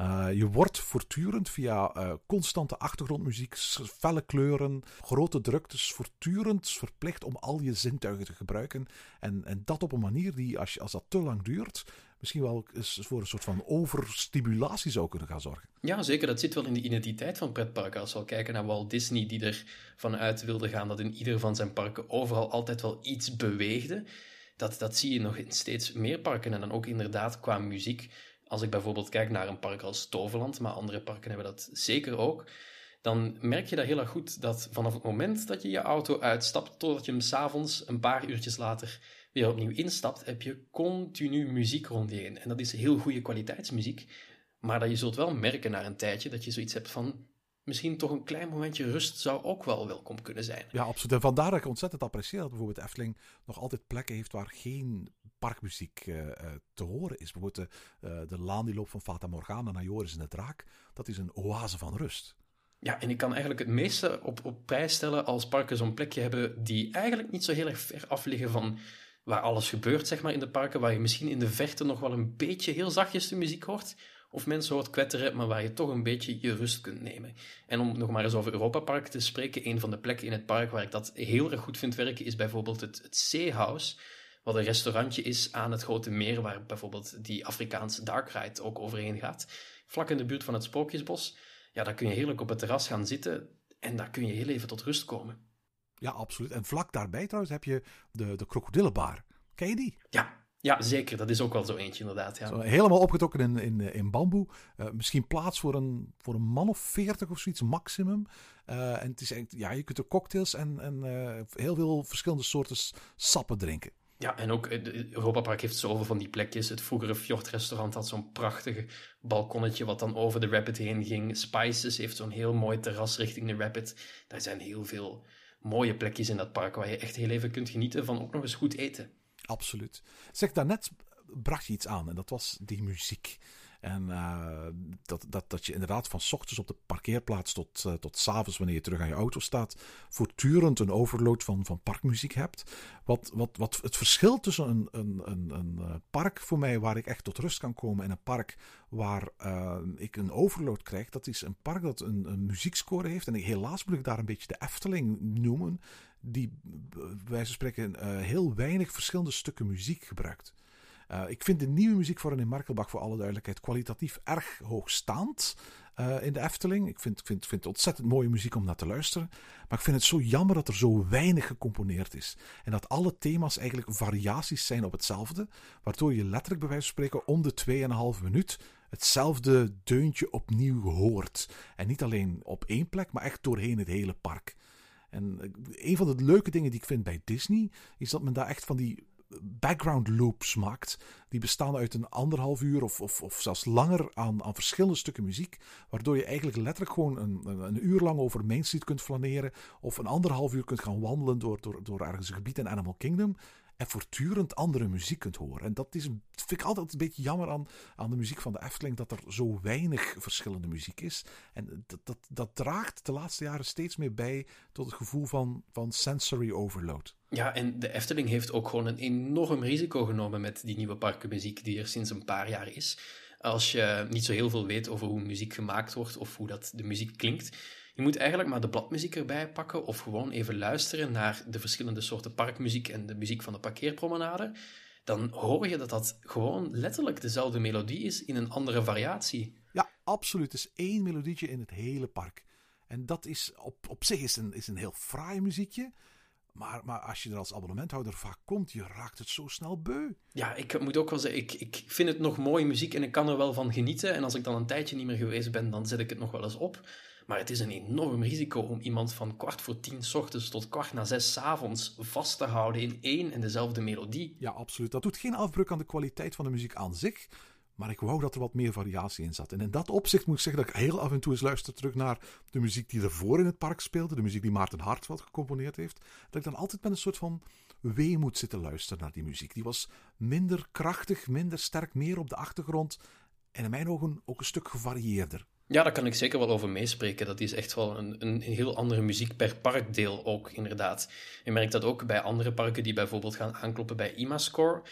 Uh, je wordt voortdurend via uh, constante achtergrondmuziek, felle kleuren, grote druktes, voortdurend verplicht om al je zintuigen te gebruiken. En, en dat op een manier die, als, als dat te lang duurt, misschien wel voor een soort van overstimulatie zou kunnen gaan zorgen. Ja, zeker. Dat zit wel in de identiteit van pretparken. Als we al kijken naar Walt Disney, die er vanuit wilde gaan dat in ieder van zijn parken overal altijd wel iets beweegde. Dat, dat zie je nog in steeds meer parken. En dan ook inderdaad qua muziek als ik bijvoorbeeld kijk naar een park als Toverland, maar andere parken hebben dat zeker ook, dan merk je dat heel erg goed dat vanaf het moment dat je je auto uitstapt, totdat je hem s'avonds een paar uurtjes later weer opnieuw instapt, heb je continu muziek rond je. En dat is heel goede kwaliteitsmuziek, maar dat je zult wel merken na een tijdje dat je zoiets hebt van, misschien toch een klein momentje rust zou ook wel welkom kunnen zijn. Ja, absoluut. En vandaar dat ik ontzettend apprecieer dat bijvoorbeeld Efteling nog altijd plekken heeft waar geen parkmuziek uh, te horen is. Bijvoorbeeld de, uh, de laan die loopt van Fata Morgana naar Joris en de Draak. Dat is een oase van rust. Ja, en ik kan eigenlijk het meeste op, op prijs stellen als parken zo'n plekje hebben die eigenlijk niet zo heel erg ver af liggen van waar alles gebeurt, zeg maar, in de parken, waar je misschien in de verte nog wel een beetje heel zachtjes de muziek hoort, of mensen hoort kwetteren, maar waar je toch een beetje je rust kunt nemen. En om nog maar eens over Europa Park te spreken, een van de plekken in het park waar ik dat heel erg goed vind werken, is bijvoorbeeld het, het wat een restaurantje is aan het Grote Meer, waar bijvoorbeeld die Afrikaanse dark ride ook overheen gaat. Vlak in de buurt van het Sprookjesbos. Ja, daar kun je heerlijk op het terras gaan zitten en daar kun je heel even tot rust komen. Ja, absoluut. En vlak daarbij trouwens heb je de, de krokodillenbar. Ken je die? Ja, ja, zeker. Dat is ook wel zo eentje, inderdaad. Ja. Zo, helemaal opgetrokken in, in, in bamboe. Uh, misschien plaats voor een, voor een man of veertig of zoiets, maximum. Uh, en het is ja, je kunt er cocktails en, en uh, heel veel verschillende soorten sappen drinken. Ja, en ook Europa Park heeft zoveel van die plekjes. Het vroegere Fjord-restaurant had zo'n prachtige balkonnetje wat dan over de Rapid heen ging. Spices heeft zo'n heel mooi terras richting de Rapid. Daar zijn heel veel mooie plekjes in dat park waar je echt heel even kunt genieten van ook nog eens goed eten. Absoluut. Zeg, daarnet bracht je iets aan en dat was die muziek. En uh, dat, dat, dat je inderdaad van ochtends op de parkeerplaats tot, uh, tot avonds, wanneer je terug aan je auto staat, voortdurend een overload van, van parkmuziek hebt. Wat, wat, wat het verschil tussen een, een, een, een uh, park voor mij waar ik echt tot rust kan komen en een park waar ik een overload krijg, dat is een park dat een, een muziekscore heeft. En helaas moet ik daar een beetje de Efteling noemen die wij spreken uh, heel weinig verschillende stukken muziek gebruikt. Uh, ik vind de nieuwe muziekvorm in Markelbach voor alle duidelijkheid kwalitatief erg hoogstaand uh, in de Efteling. Ik vind, vind, vind ontzettend mooie muziek om naar te luisteren. Maar ik vind het zo jammer dat er zo weinig gecomponeerd is. En dat alle thema's eigenlijk variaties zijn op hetzelfde. Waardoor je letterlijk bij wijze van spreken om de 2,5 minuut hetzelfde deuntje opnieuw hoort. En niet alleen op één plek, maar echt doorheen het hele park. En een van de leuke dingen die ik vind bij Disney is dat men daar echt van die background loops maakt. Die bestaan uit een anderhalf uur of, of, of zelfs langer aan, aan verschillende stukken muziek. Waardoor je eigenlijk letterlijk gewoon een, een, uur lang over Main Street kunt flaneren. Of een anderhalf uur kunt gaan wandelen door, door, door ergens een gebied in Animal Kingdom. En voortdurend andere muziek kunt horen. En dat is, vind ik altijd een beetje jammer aan, aan de muziek van de Efteling, dat er zo weinig verschillende muziek is. En dat, dat, dat draagt de laatste jaren steeds meer bij tot het gevoel van, van sensory overload. Ja, en de Efteling heeft ook gewoon een enorm risico genomen met die nieuwe parkenmuziek die er sinds een paar jaar is. Als je niet zo heel veel weet over hoe muziek gemaakt wordt of hoe dat de muziek klinkt, je moet eigenlijk maar de bladmuziek erbij pakken of gewoon even luisteren naar de verschillende soorten parkmuziek en de muziek van de parkeerpromenade. Dan hoor je dat dat gewoon letterlijk dezelfde melodie is in een andere variatie. Ja, absoluut. Het is één melodietje in het hele park. En dat is op, op zich is een, is een heel fraai muziekje. Maar, maar als je er als abonnementhouder vaak komt, je raakt het zo snel beu. Ja, ik moet ook wel zeggen, ik, ik vind het nog mooie muziek en ik kan er wel van genieten. En als ik dan een tijdje niet meer geweest ben, dan zet ik het nog wel eens op. Maar het is een enorm risico om iemand van kwart voor tien ochtends tot kwart na zes avonds vast te houden in één en dezelfde melodie. Ja, absoluut. Dat doet geen afbreuk aan de kwaliteit van de muziek aan zich. Maar ik wou dat er wat meer variatie in zat. En in dat opzicht moet ik zeggen dat ik heel af en toe eens luister terug naar de muziek die ervoor in het park speelde. De muziek die Maarten Hartweld gecomponeerd heeft. Dat ik dan altijd met een soort van weemoed zitten luisteren naar die muziek. Die was minder krachtig, minder sterk, meer op de achtergrond. En in mijn ogen ook een stuk gevarieerder. Ja, daar kan ik zeker wel over meespreken. Dat is echt wel een, een heel andere muziek per parkdeel ook, inderdaad. Je merkt dat ook bij andere parken die bijvoorbeeld gaan aankloppen bij IMAScore.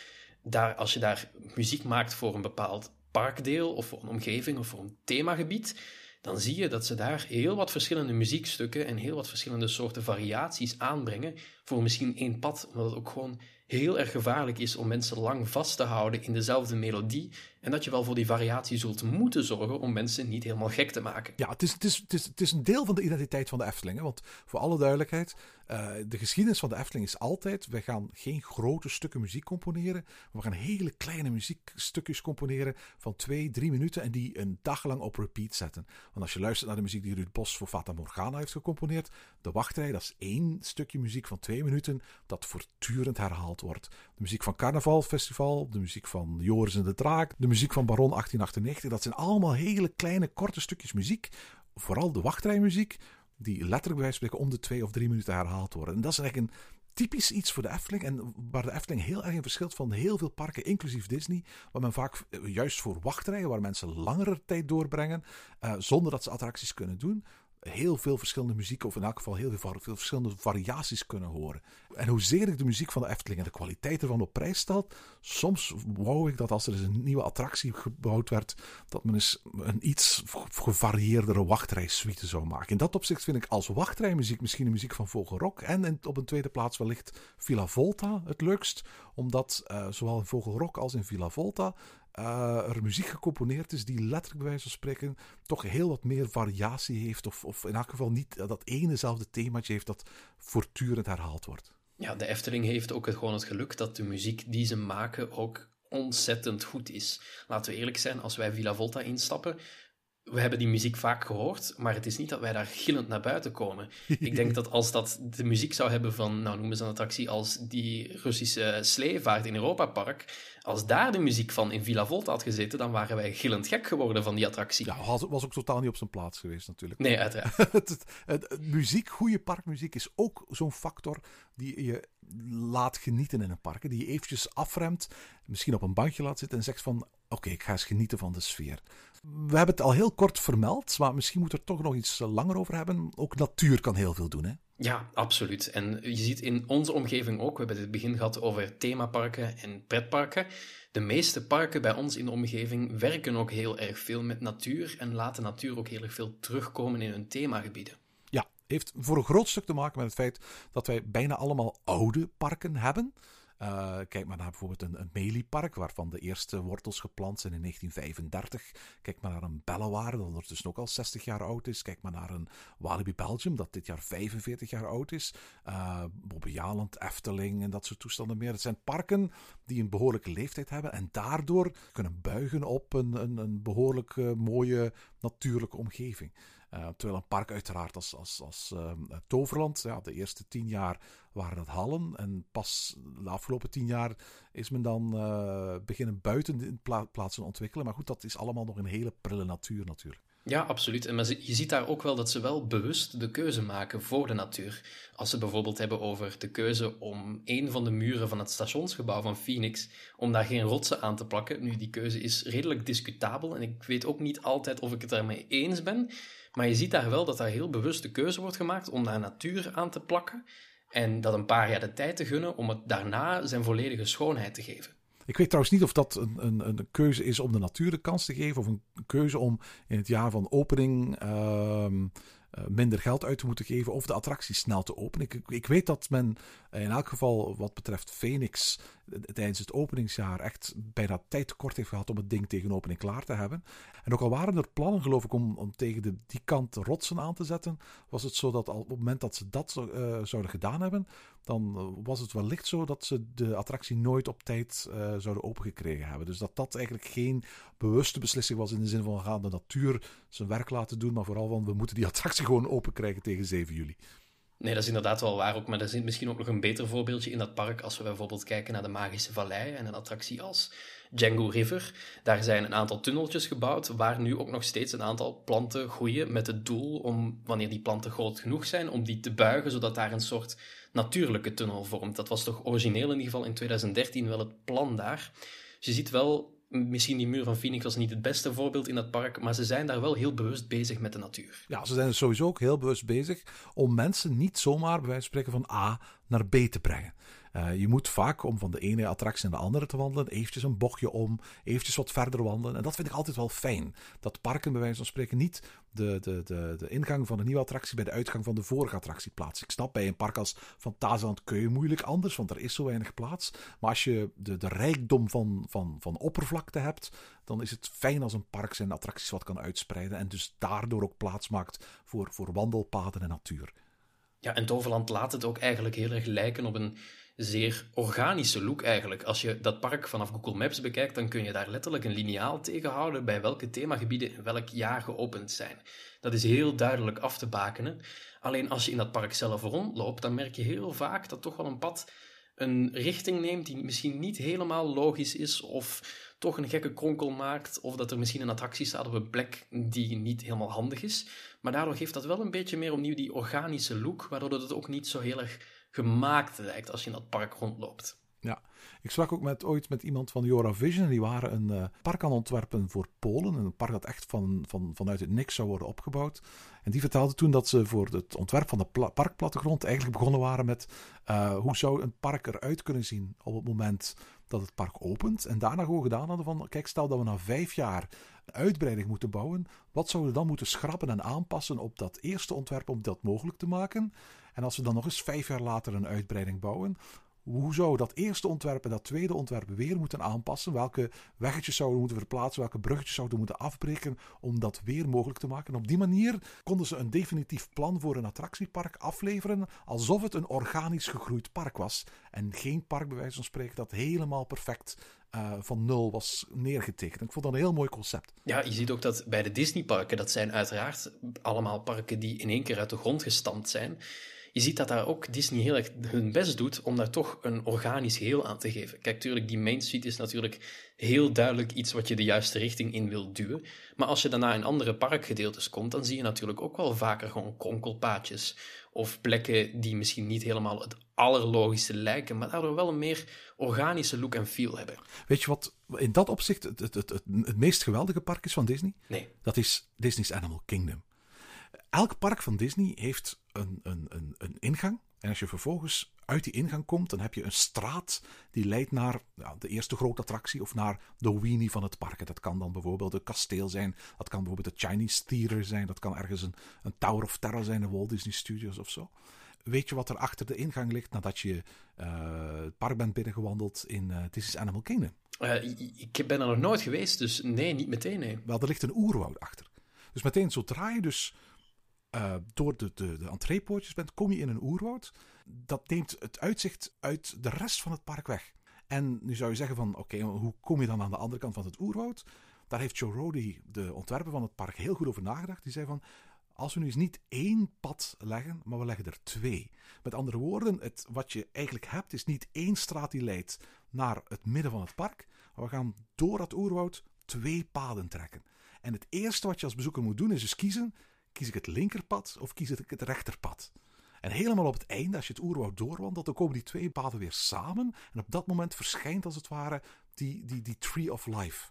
Daar, als je daar muziek maakt voor een bepaald parkdeel of voor een omgeving of voor een themagebied, dan zie je dat ze daar heel wat verschillende muziekstukken en heel wat verschillende soorten variaties aanbrengen voor misschien één pad, omdat het ook gewoon heel erg gevaarlijk is om mensen lang vast te houden in dezelfde melodie en dat je wel voor die variatie zult moeten zorgen om mensen niet helemaal gek te maken. Ja, het is, het, is, het, is, een deel van de identiteit van de Efteling. Hè? Want voor alle duidelijkheid, uh, de geschiedenis van de Efteling is altijd: we gaan geen grote stukken muziek componeren. We gaan hele kleine muziekstukjes componeren van twee, drie minuten en die een dag lang op repeat zetten. Want als je luistert naar de muziek die Ruud Bos voor Fata Morgana heeft gecomponeerd, de wachtrij, dat is één stukje muziek van twee minuten dat voortdurend herhaald wordt. De muziek van Carnaval Festival, de muziek van Joris en de Draak, de muziek van Baron 1898, dat zijn allemaal hele kleine, korte stukjes muziek. Vooral de wachtrijmuziek, die letterlijk bij spreken om de twee of drie minuten herhaald worden. En dat is eigenlijk een typisch iets voor de Efteling. En waar de Efteling heel erg in verschilt van heel veel parken, inclusief Disney. Waar men vaak juist voor wachtrijen, waar mensen langere tijd doorbrengen, uh, zonder dat ze attracties kunnen doen heel veel verschillende muziek, of in elk geval heel veel, verschillende variaties kunnen horen. En hoezeer ik de muziek van de Efteling en de kwaliteit ervan op prijs stel, soms wou ik dat als er eens een nieuwe attractie gebouwd werd, dat men eens een iets gevarieerdere wachtrijsuite zou maken. In dat opzicht vind ik als wachtrijmuziek misschien de muziek van Vogelrok en op een tweede plaats wellicht Villa Volta het leukst, omdat uh, zowel in Vogelrok als in Villa Volta uh, er muziek gecomponeerd is die letterlijk bij wijze van spreken toch heel wat meer variatie heeft. Of, of in elk geval niet dat enezelfde themaatje heeft dat voortdurend herhaald wordt. Ja, de Efteling heeft ook het, gewoon het geluk dat de muziek die ze maken ook ontzettend goed is. Laten we eerlijk zijn, als wij Villa Volta instappen, we hebben die muziek vaak gehoord, maar het is niet dat wij daar gillend naar buiten komen. Ik denk dat als dat de muziek zou hebben van, nou noemen ze een attractie als die Russische sleevaart in Europa Park, als daar de muziek van in Villa Volta had gezeten, dan waren wij gillend gek geworden van die attractie. Ja, was, was ook totaal niet op zijn plaats geweest natuurlijk. Nee, uiteraard. het, het, het, muziek, goede parkmuziek is ook zo'n factor die je laat genieten in een park. Die je eventjes afremt, misschien op een bankje laat zitten en zegt van, oké, okay, ik ga eens genieten van de sfeer. We hebben het al heel kort vermeld, maar misschien moet er toch nog iets langer over hebben. Ook natuur kan heel veel doen, hè? Ja, absoluut. En je ziet in onze omgeving ook, we hebben het begin gehad over themaparken en pretparken. De meeste parken bij ons in de omgeving werken ook heel erg veel met natuur en laten natuur ook heel erg veel terugkomen in hun themagebieden. Ja, heeft voor een groot stuk te maken met het feit dat wij bijna allemaal oude parken hebben. Uh, kijk maar naar bijvoorbeeld een, een Meliepark, waarvan de eerste wortels geplant zijn in 1935. Kijk maar naar een Bellewaarde, dat ondertussen ook al 60 jaar oud is. Kijk maar naar een Walibi Belgium, dat dit jaar 45 jaar oud is. Uh, Bobbejaanland, Efteling en dat soort toestanden meer. Het zijn parken die een behoorlijke leeftijd hebben en daardoor kunnen buigen op een, een, een behoorlijk uh, mooie natuurlijke omgeving. Uh, terwijl een park uiteraard als, als, als uh, Toverland, ja, de eerste tien jaar waren dat hallen. En pas de afgelopen tien jaar is men dan uh, beginnen buiten pla plaatsen ontwikkelen. Maar goed, dat is allemaal nog een hele prille natuur natuurlijk. Ja, absoluut. En maar je ziet daar ook wel dat ze wel bewust de keuze maken voor de natuur. Als ze bijvoorbeeld hebben over de keuze om een van de muren van het stationsgebouw van Phoenix, om daar geen rotsen aan te plakken. Nu, die keuze is redelijk discutabel en ik weet ook niet altijd of ik het daarmee eens ben. Maar je ziet daar wel dat daar heel bewust de keuze wordt gemaakt om daar natuur aan te plakken. En dat een paar jaar de tijd te gunnen om het daarna zijn volledige schoonheid te geven. Ik weet trouwens niet of dat een, een, een keuze is om de natuur de kans te geven. Of een keuze om in het jaar van opening ehm, eh, minder geld uit te moeten geven. Of de attractie snel te openen. Ik, ik, weet dat men in elk geval wat betreft Phoenix tijdens het openingsjaar echt bijna tijd tekort heeft gehad om het ding tegen opening klaar te hebben. En ook al waren er plannen, geloof ik, om, om tegen de, die kant rotsen aan te zetten, was het zo dat al, op het moment dat ze dat uh, zouden gedaan hebben, dan eh, was het wellicht zo dat ze de attractie nooit op tijd uh, zouden opengekregen hebben. Dus dat dat eigenlijk geen bewuste beslissing was in de zin van we gaan de natuur zijn werk laten doen, maar vooral van we moeten die attractie gewoon open krijgen tegen 7 juli. Nee, dat is inderdaad wel waar ook. Maar er zit misschien ook nog een beter voorbeeldje in dat park. Als we bijvoorbeeld kijken naar de Magische Vallei en een attractie als Django River. Daar zijn een aantal tunneltjes gebouwd, waar nu ook nog steeds een aantal planten groeien. Met het doel om, wanneer die planten groot genoeg zijn, om die te buigen, zodat daar een soort natuurlijke tunnel vormt. Dat was toch origineel in ieder geval in 2013 wel het plan daar. Dus je ziet wel misschien die muur van Phoenix was niet het beste voorbeeld in dat park, maar ze zijn daar wel heel bewust bezig met de natuur. Ja, ze zijn sowieso ook heel bewust bezig om mensen niet zomaar bij wijze van spreken van A naar B te brengen. Uh, je moet vaak, om van de ene attractie naar de andere te wandelen, eventjes een bochtje om, eventjes wat verder wandelen. En dat vind ik altijd wel fijn. Dat parken bij wijze van spreken niet de, de, de, de ingang van een nieuwe attractie bij de uitgang van de vorige attractie plaatsen. Ik snap bij een park als Fantasyland kun je moeilijk anders, want er is zo weinig plaats. Maar als je de, de rijkdom van, van, van oppervlakte hebt, dan is het fijn als een park zijn attracties wat kan uitspreiden. En dus daardoor ook plaats maakt voor, voor wandelpaden en natuur. Ja, en Toverland laat het ook eigenlijk heel erg lijken op een zeer organische look eigenlijk. Als je dat park vanaf Google Maps bekijkt, dan kun je daar letterlijk een lineaal tegenhouden bij welke themagebieden in welk jaar geopend zijn. Dat is heel duidelijk af te bakenen. Alleen als je in dat park zelf rondloopt, dan merk je heel vaak dat toch wel een pad een richting neemt die misschien niet helemaal logisch is of toch een gekke kronkel maakt of dat er misschien een attractie staat op een plek die niet helemaal handig is. Maar daardoor geeft dat wel een beetje meer opnieuw die organische look, waardoor het ook niet zo heel erg gemaakt lijkt als je in dat park rondloopt. Ja, ik sprak ook met, ooit met iemand van Jora Vision. Die waren een uh, park aan ontwerpen voor Polen. Een park dat echt van, van, vanuit het niks zou worden opgebouwd. En die vertelde toen dat ze voor het ontwerp van de parkplattegrond eigenlijk begonnen waren met uh, hoe zou een park eruit kunnen zien op het moment dat het park opent. En daarna gewoon gedaan hadden van, kijk, stel dat we na vijf jaar een uitbreiding moeten bouwen. Wat zouden we dan moeten schrappen en aanpassen op dat eerste ontwerp om dat mogelijk te maken? En als we dan nog eens vijf jaar later een uitbreiding bouwen, hoe zou dat eerste ontwerp en dat tweede ontwerp weer moeten aanpassen? Welke weggetjes zouden moeten verplaatsen? Welke bruggetjes zouden moeten afbreken om dat weer mogelijk te maken? En op die manier konden ze een definitief plan voor een attractiepark afleveren, alsof het een organisch gegroeid park was. En geen park, bij wijze van spreken, dat helemaal perfect uh, van nul was neergetekend. Ik vond dat een heel mooi concept. Ja, je ziet ook dat bij de Disneyparken, dat zijn uiteraard allemaal parken die in één keer uit de grond gestampt zijn je ziet dat daar ook Disney heel erg hun best doet om daar toch een organisch geheel aan te geven. Kijk, tuurlijk, die Main Street is natuurlijk heel duidelijk iets wat je de juiste richting in wil duwen. Maar als je daarna in andere parkgedeeltes komt, dan zie je natuurlijk ook wel vaker gewoon kronkelpaadjes. Of plekken die misschien niet helemaal het allerlogische lijken, maar daardoor wel een meer organische look en feel hebben. Weet je wat in dat opzicht het, het, het, het meest geweldige park is van Disney? Nee. Dat is Disney's Animal Kingdom. Elk park van Disney heeft een, een, een, een ingang. En als je vervolgens uit die ingang komt, dan heb je een straat die leidt naar de eerste grote attractie of naar de weenie van het park. Dat kan dan bijvoorbeeld een kasteel zijn, dat kan bijvoorbeeld de Chinese Theater zijn, dat kan ergens een, een Tower of Terror zijn, de Walt Disney Studios of zo. Weet je wat er achter de ingang ligt nadat je uh, het park bent binnengewandeld in uh, Disney's Animal Kingdom? Uh, ik ben er nog nooit geweest, dus nee, niet meteen. Nee. Wel, er ligt een oerwoud achter. Dus meteen zodra je dus uh, door de, de, de entreepoortjes bent, kom je in een oerwoud. Dat neemt het uitzicht uit de rest van het park weg. En nu zou je zeggen van, oké, hoe kom je dan aan de andere kant van het oerwoud? Daar heeft Joe Rody, de ontwerper van het park, heel goed over nagedacht. Die zei van, als we nu eens niet één pad leggen, maar we leggen er twee. Met andere woorden, het, wat je eigenlijk hebt, is niet één straat die leidt naar het midden van het park. Maar we gaan door dat oerwoud twee paden trekken. En het eerste wat je als bezoeker moet doen is dus kiezen: kies ik het linkerpad of kies ik het rechterpad? En helemaal op het einde, als je het oerwoud doorwandelt, dan komen die twee paden weer samen. En op dat moment verschijnt als het ware die, die, die Tree of Life.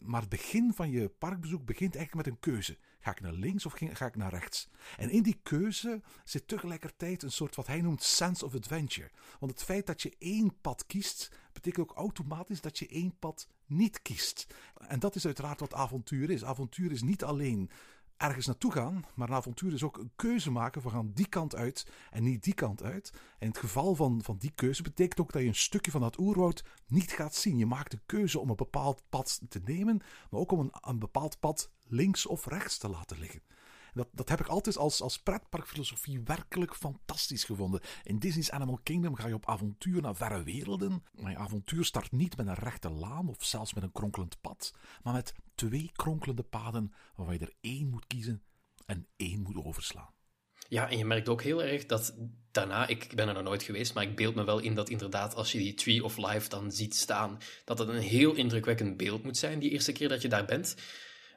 Maar het begin van je parkbezoek begint eigenlijk met een keuze. Ga ik naar links of ga ik naar rechts? En in die keuze zit tegelijkertijd een soort wat hij noemt sense of adventure. Want het feit dat je één pad kiest, betekent ook automatisch dat je één pad niet kiest. En dat is uiteraard wat avontuur is. Avontuur is niet alleen ergens naartoe gaan, maar een avontuur is ook een keuze maken. We gaan die kant uit en niet die kant uit. En in het geval van, van die keuze betekent ook dat je een stukje van dat oerwoud niet gaat zien. Je maakt de keuze om een bepaald pad te nemen, maar ook om een, een bepaald pad links of rechts te laten liggen. Dat, dat heb ik altijd als, als pretparkfilosofie werkelijk fantastisch gevonden. In Disney's Animal Kingdom ga je op avontuur naar verre werelden. Maar je avontuur start niet met een rechte laan of zelfs met een kronkelend pad, maar met twee kronkelende paden waarvan je er één moet kiezen en één moet overslaan. Ja, en je merkt ook heel erg dat daarna, ik ben er nog nooit geweest, maar ik beeld me wel in dat inderdaad als je die Tree of Life dan ziet staan, dat het een heel indrukwekkend beeld moet zijn die eerste keer dat je daar bent.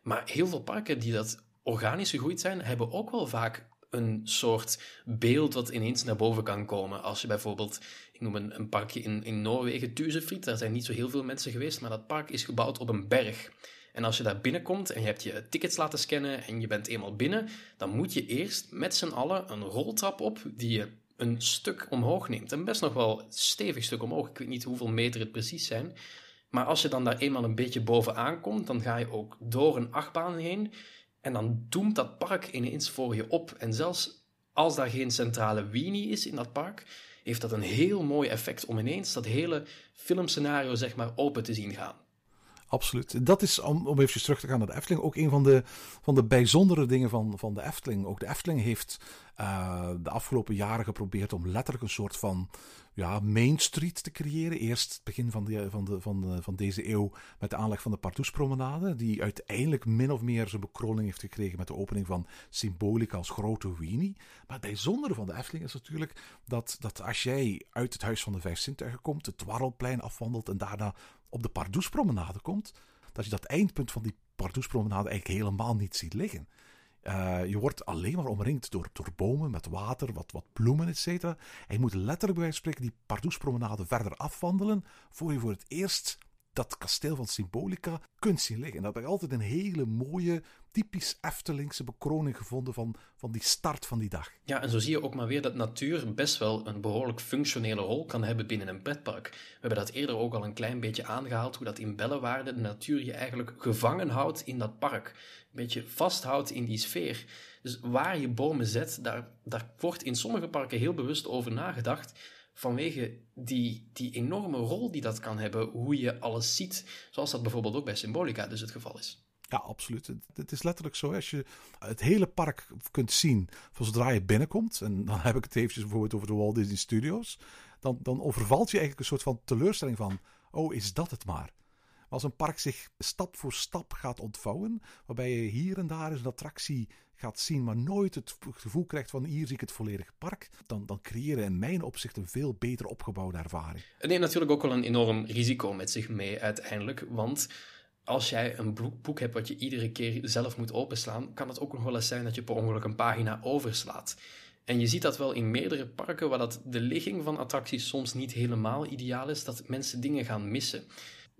Maar heel veel parken die dat organisch gegroeid zijn, hebben ook wel vaak een soort beeld wat ineens naar boven kan komen. Als je bijvoorbeeld, ik noem een, een parkje in, in Noorwegen, Tuzefried, daar zijn niet zo heel veel mensen geweest, maar dat park is gebouwd op een berg. En als je daar binnenkomt en je hebt je tickets laten scannen en je bent eenmaal binnen, dan moet je eerst met z'n allen een roltrap op die je een stuk omhoog neemt. Een best nog wel stevig stuk omhoog. Ik weet niet hoeveel meter het precies zijn. Maar als je dan daar eenmaal een beetje bovenaan komt, dan ga je ook door een achtbaan heen. En dan doemt dat park ineens voor je op. En zelfs als daar geen centrale weenie is in dat park, heeft dat een heel mooi effect om ineens dat hele filmscenario zeg maar open te zien gaan. Absoluut. Dat is, om, even terug te gaan naar de Efteling, ook een van de, van de bijzondere dingen van, van de Efteling. Ook de Efteling heeft uh, de afgelopen jaren geprobeerd om letterlijk een soort van ja, Main Street te creëren. Eerst het begin van, de, van, de, van, de, van deze eeuw met de aanleg van de Pardoespromenade, die uiteindelijk min of meer zijn bekroning heeft gekregen met de opening van Symbolica als grote weenie. Maar het bijzondere van de Efteling is natuurlijk dat, dat als jij uit het Huis van de Vijf Zintuigen komt, het Dwarrelplein afwandelt en daarna op de Pardoespromenade komt, dat je dat eindpunt van die Pardoespromenade eigenlijk helemaal niet ziet liggen. Uh, je wordt alleen maar omringd door, bomen met water, wat, wat bloemen, etc. En je moet letterlijk bij spreken die Pardoespromenade verder afwandelen voor je voor het eerst dat kasteel van Symbolica kunt zien liggen. En dat heb ik altijd een hele mooie, typisch Eftelingse bekroning gevonden van, van die start van die dag. Ja, en zo zie je ook maar weer dat natuur best wel een behoorlijk functionele rol kan hebben binnen een pretpark. We hebben dat eerder ook al een klein beetje aangehaald, hoe dat in Bellewaarde de natuur je eigenlijk gevangen houdt in dat park. Een beetje vasthoudt in die sfeer. Dus waar je bomen zet, daar, daar wordt in sommige parken heel bewust over nagedacht vanwege die, die enorme rol die dat kan hebben, hoe je alles ziet, zoals dat bijvoorbeeld ook bij Symbolica dus het geval is. Ja, absoluut. Het is letterlijk zo. Als je het hele park kunt zien van zodra je binnenkomt, en dan heb ik het eventjes bijvoorbeeld over de Walt Disney Studios, dan, dan overvalt je eigenlijk een soort van teleurstelling van, oh, is dat het maar? Als een park zich stap voor stap gaat ontvouwen, waarbij je hier en daar eens een attractie gaat zien, maar nooit het gevoel krijgt van hier zie ik het volledige park, dan, dan creëer je in mijn opzicht een veel beter opgebouwde ervaring. Het neemt natuurlijk ook wel een enorm risico met zich mee uiteindelijk, want als jij een boek hebt wat je iedere keer zelf moet openslaan, kan het ook nog wel eens zijn dat je per ongeluk een pagina overslaat. En je ziet dat wel in meerdere parken, waar dat de ligging van attracties soms niet helemaal ideaal is, dat mensen dingen gaan missen.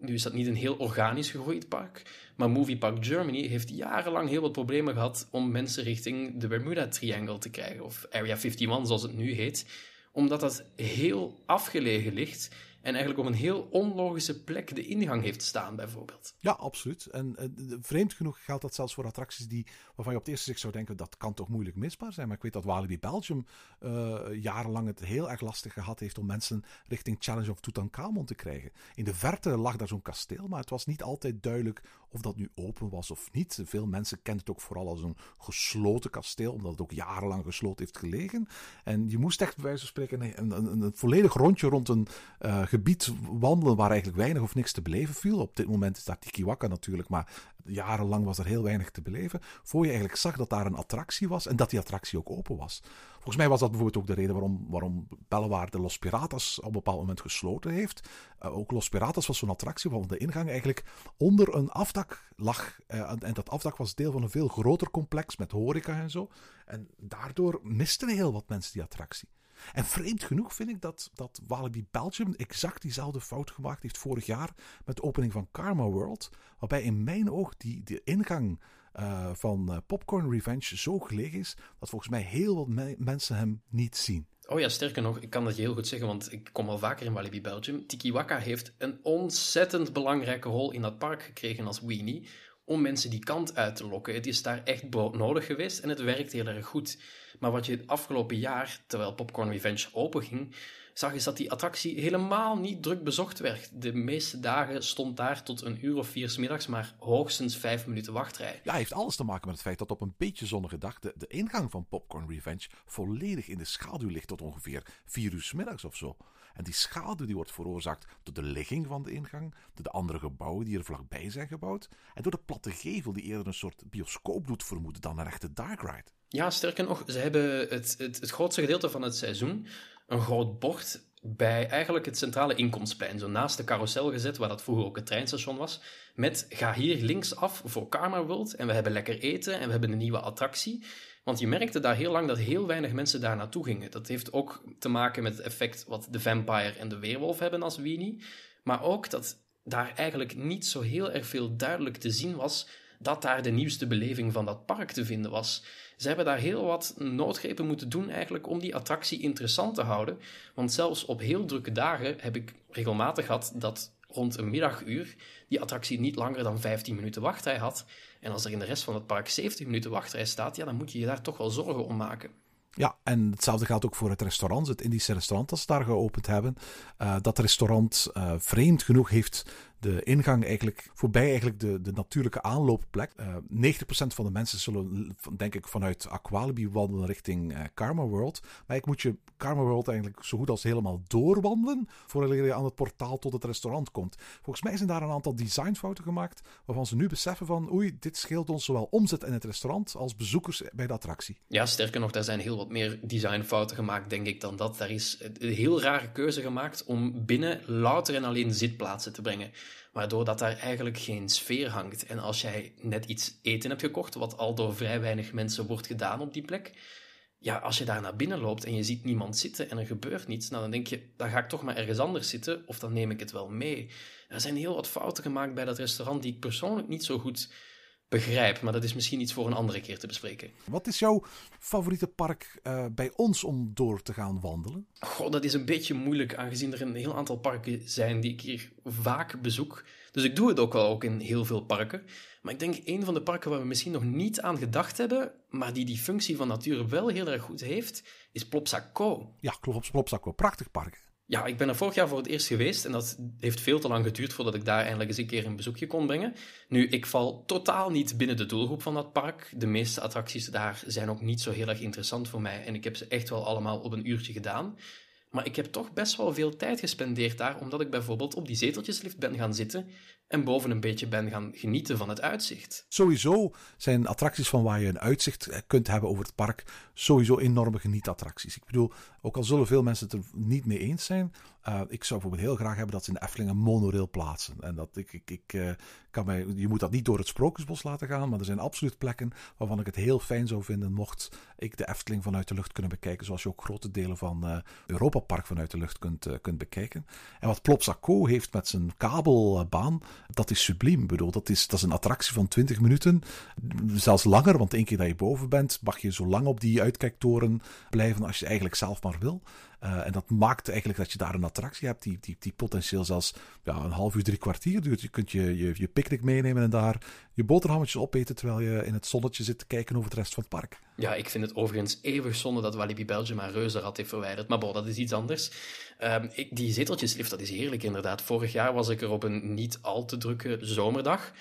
Nu is dat niet een heel organisch gegroeid park, maar Movie Park Germany heeft jarenlang heel wat problemen gehad om mensen richting de Bermuda Triangle te krijgen, of Area 51 zoals het nu heet, omdat dat heel afgelegen ligt en eigenlijk op een heel onlogische plek de ingang heeft staan, bijvoorbeeld. Ja, absoluut. En uh, vreemd genoeg geldt dat zelfs voor attracties die, waarvan je op het eerste zicht zou denken dat kan toch moeilijk misbaar zijn. Maar ik weet dat Walibi Belgium uh, jarenlang het heel erg lastig gehad heeft om mensen richting Challenge of Tutankhamon te krijgen. In de verte lag daar zo'n kasteel, maar het was niet altijd duidelijk of dat nu open was of niet. Veel mensen kenden het ook vooral als een gesloten kasteel, omdat het ook jarenlang gesloten heeft gelegen. En je moest echt bij wijze van spreken een, een, een volledig rondje rond een uh, gebied wandelen waar eigenlijk weinig of niks te beleven viel. Op dit moment is dat Tikiwaka natuurlijk, maar jarenlang was er heel weinig te beleven. Voor je eigenlijk zag dat daar een attractie was en dat die attractie ook open was. Volgens mij was dat bijvoorbeeld ook de reden waarom, waarom Bellewaarde Los Piratas op een bepaald moment gesloten heeft. Uh, ook Los Piratas was zo'n attractie waarvan de ingang eigenlijk onder een afdak lag. eh, en dat afdak was deel van een veel groter complex met horeca en zo. En daardoor misten heel wat mensen die attractie. En vreemd genoeg vind ik dat, dat Walibi Belgium exact diezelfde fout gemaakt heeft vorig jaar met de opening van Karma World. Waarbij in mijn oog die, die ingang eh, van eh, Popcorn Revenge zo gelegen is dat volgens mij heel wat me- mensen hem niet zien. Oh ja, sterker nog, ik kan dat je heel goed zeggen, want ik kom al vaker in Walibi Belgium. Tiki Waka heeft een ontzettend belangrijke rol in dat park gekregen als weenie, om mensen die kant uit te lokken. Het is daar echt brood nodig geweest en het werkt heel erg goed. Maar wat je het afgelopen jaar, terwijl Popcorn Revenge openging, zag is dat die attractie helemaal niet druk bezocht werd. De meeste dagen stond daar tot een uur of vier 's middags maar hoogstens vijf minuten wachtrij. Ja, heeft alles te maken met het feit dat op een beetje zonnige dag de, de ingang van Popcorn Revenge volledig in de schaduw ligt tot ongeveer 4 uur 's middags of zo. En die schaduw die wordt veroorzaakt door de ligging van de ingang, door de andere gebouwen die er vlakbij zijn gebouwd en door de platte gevel die eerder een soort bioscoop doet vermoeden dan een echte dark ride. Ja, sterker nog, ze hebben het, het, het grootste gedeelte van het seizoen een groot bord bij eigenlijk het centrale inkomstplein, zo naast de carousel gezet, waar dat vroeger ook het treinstation was, met ga hier linksaf voor Karma World en we hebben lekker eten en we hebben een nieuwe attractie. Want je merkte daar heel lang dat heel weinig mensen daar naartoe gingen. Dat heeft ook te maken met het effect wat de Vampire en de Weerwolf hebben als weenie. Maar ook dat daar eigenlijk niet zo heel erg veel duidelijk te zien was dat daar de nieuwste beleving van dat park te vinden was. Ze hebben daar heel wat noodgrepen moeten doen eigenlijk om die attractie interessant te houden. Want zelfs op heel drukke dagen heb ik regelmatig gehad dat rond een middaguur die attractie niet langer dan 15 minuten wachtrij had. En als er in de rest van het park 70 minuten wachtrij staat, ja, dan moet je je daar toch wel zorgen om maken. Ja, en hetzelfde geldt ook voor het restaurant, het Indische restaurant dat ze daar geopend hebben. Uh, dat restaurant, uh, vreemd genoeg, heeft de ingang eigenlijk voorbij eigenlijk de, de natuurlijke aanloopplek. Uh, 90% van de mensen zullen, denk ik, vanuit Aqualibi wandelen richting Karma World. Maar ik moet je Karma World eigenlijk zo goed als helemaal doorwandelen voordat je aan het portaal tot het restaurant komt. Volgens mij zijn daar een aantal designfouten gemaakt waarvan ze nu beseffen van oei, dit scheelt ons zowel omzet in het restaurant als bezoekers bij de attractie. Ja, sterker nog, daar zijn heel wat meer designfouten gemaakt, denk ik, dan dat. Daar is een heel rare keuze gemaakt om binnen louter en alleen zitplaatsen te brengen. Waardoor dat daar eigenlijk geen sfeer hangt. En als jij net iets eten hebt gekocht, wat al door vrij weinig mensen wordt gedaan op die plek, ja, als je daar naar binnen loopt en je ziet niemand zitten en er gebeurt niets, nou dan denk je, dan ga ik toch maar ergens anders zitten of dan neem ik het wel mee. Er zijn heel wat fouten gemaakt bij dat restaurant die ik persoonlijk niet zo goed begrijp, maar dat is misschien iets voor een andere keer te bespreken. Wat is jouw favoriete park uh, bij ons om door te gaan wandelen? Goh, dat is een beetje moeilijk, aangezien er een heel aantal parken zijn die ik hier vaak bezoek. Dus ik doe het ook wel ook in heel veel parken. Maar ik denk een van de parken waar we misschien nog niet aan gedacht hebben, maar die die functie van natuur wel heel erg goed heeft, is Plopsaco. Ja, klopt, Plopsaco. Prachtig park. Ja, ik ben er vorig jaar voor het eerst geweest en dat heeft veel te lang geduurd voordat ik daar eindelijk eens een keer een bezoekje kon brengen. Nu, ik val totaal niet binnen de doelgroep van dat park. De meeste attracties daar zijn ook niet zo heel erg interessant voor mij en ik heb ze echt wel allemaal op een uurtje gedaan. Maar ik heb toch best wel veel tijd gespendeerd daar, omdat ik bijvoorbeeld op die zeteltjeslift ben gaan zitten en boven een beetje ben gaan genieten van het uitzicht. Sowieso zijn attracties van waar je een uitzicht kunt hebben over het park sowieso enorme genietattracties. Ik bedoel, ook al zullen veel mensen het er niet mee eens zijn, uh, ik zou bijvoorbeeld heel graag hebben dat ze in de Efteling een monorail plaatsen. En dat ik, ik, ik uh, kan mij, je moet dat niet door het Sprookjesbos laten gaan, maar er zijn absoluut plekken waarvan ik het heel fijn zou vinden mocht ik de Efteling vanuit de lucht kunnen bekijken, zoals je ook grote delen van uh, Europa Park vanuit de lucht kunt, kunt bekijken. En wat Plopsaco heeft met zijn kabelbaan, dat is subliem. Bedoel, dat is, dat is een attractie van 20 minuten, zelfs langer, want één keer dat je boven bent, mag je zo lang op die uitkijktoren blijven als je eigenlijk zelf maar wil. Uh, en dat maakt eigenlijk dat je daar een attractie hebt die, die, die potentieel zelfs ja, een half uur, drie kwartier duurt. Je kunt je, je, je picknick meenemen en daar je boterhammetjes opeten terwijl je in het zonnetje zit te kijken over de rest van het park. Ja, ik vind het overigens eeuwig zonde dat Walibi Belgium haar reuzenrad heeft verwijderd. Maar bon, dat is iets anders. Ik, die zeteltjeslift, dat is heerlijk inderdaad. Vorig jaar was ik er op een niet al te drukke zomerdag.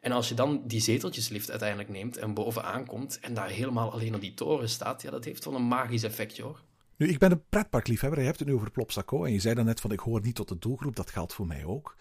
En als je dan die zeteltjeslift uiteindelijk neemt en bovenaan komt en daar helemaal alleen op die toren staat, ja, dat heeft wel een magisch effectje hoor. Nu, ik ben een pretparkliefhebber. Je hebt het nu over Plopsaco. En je zei dan net van, ik hoor niet tot de doelgroep. Dat geldt voor mij ook.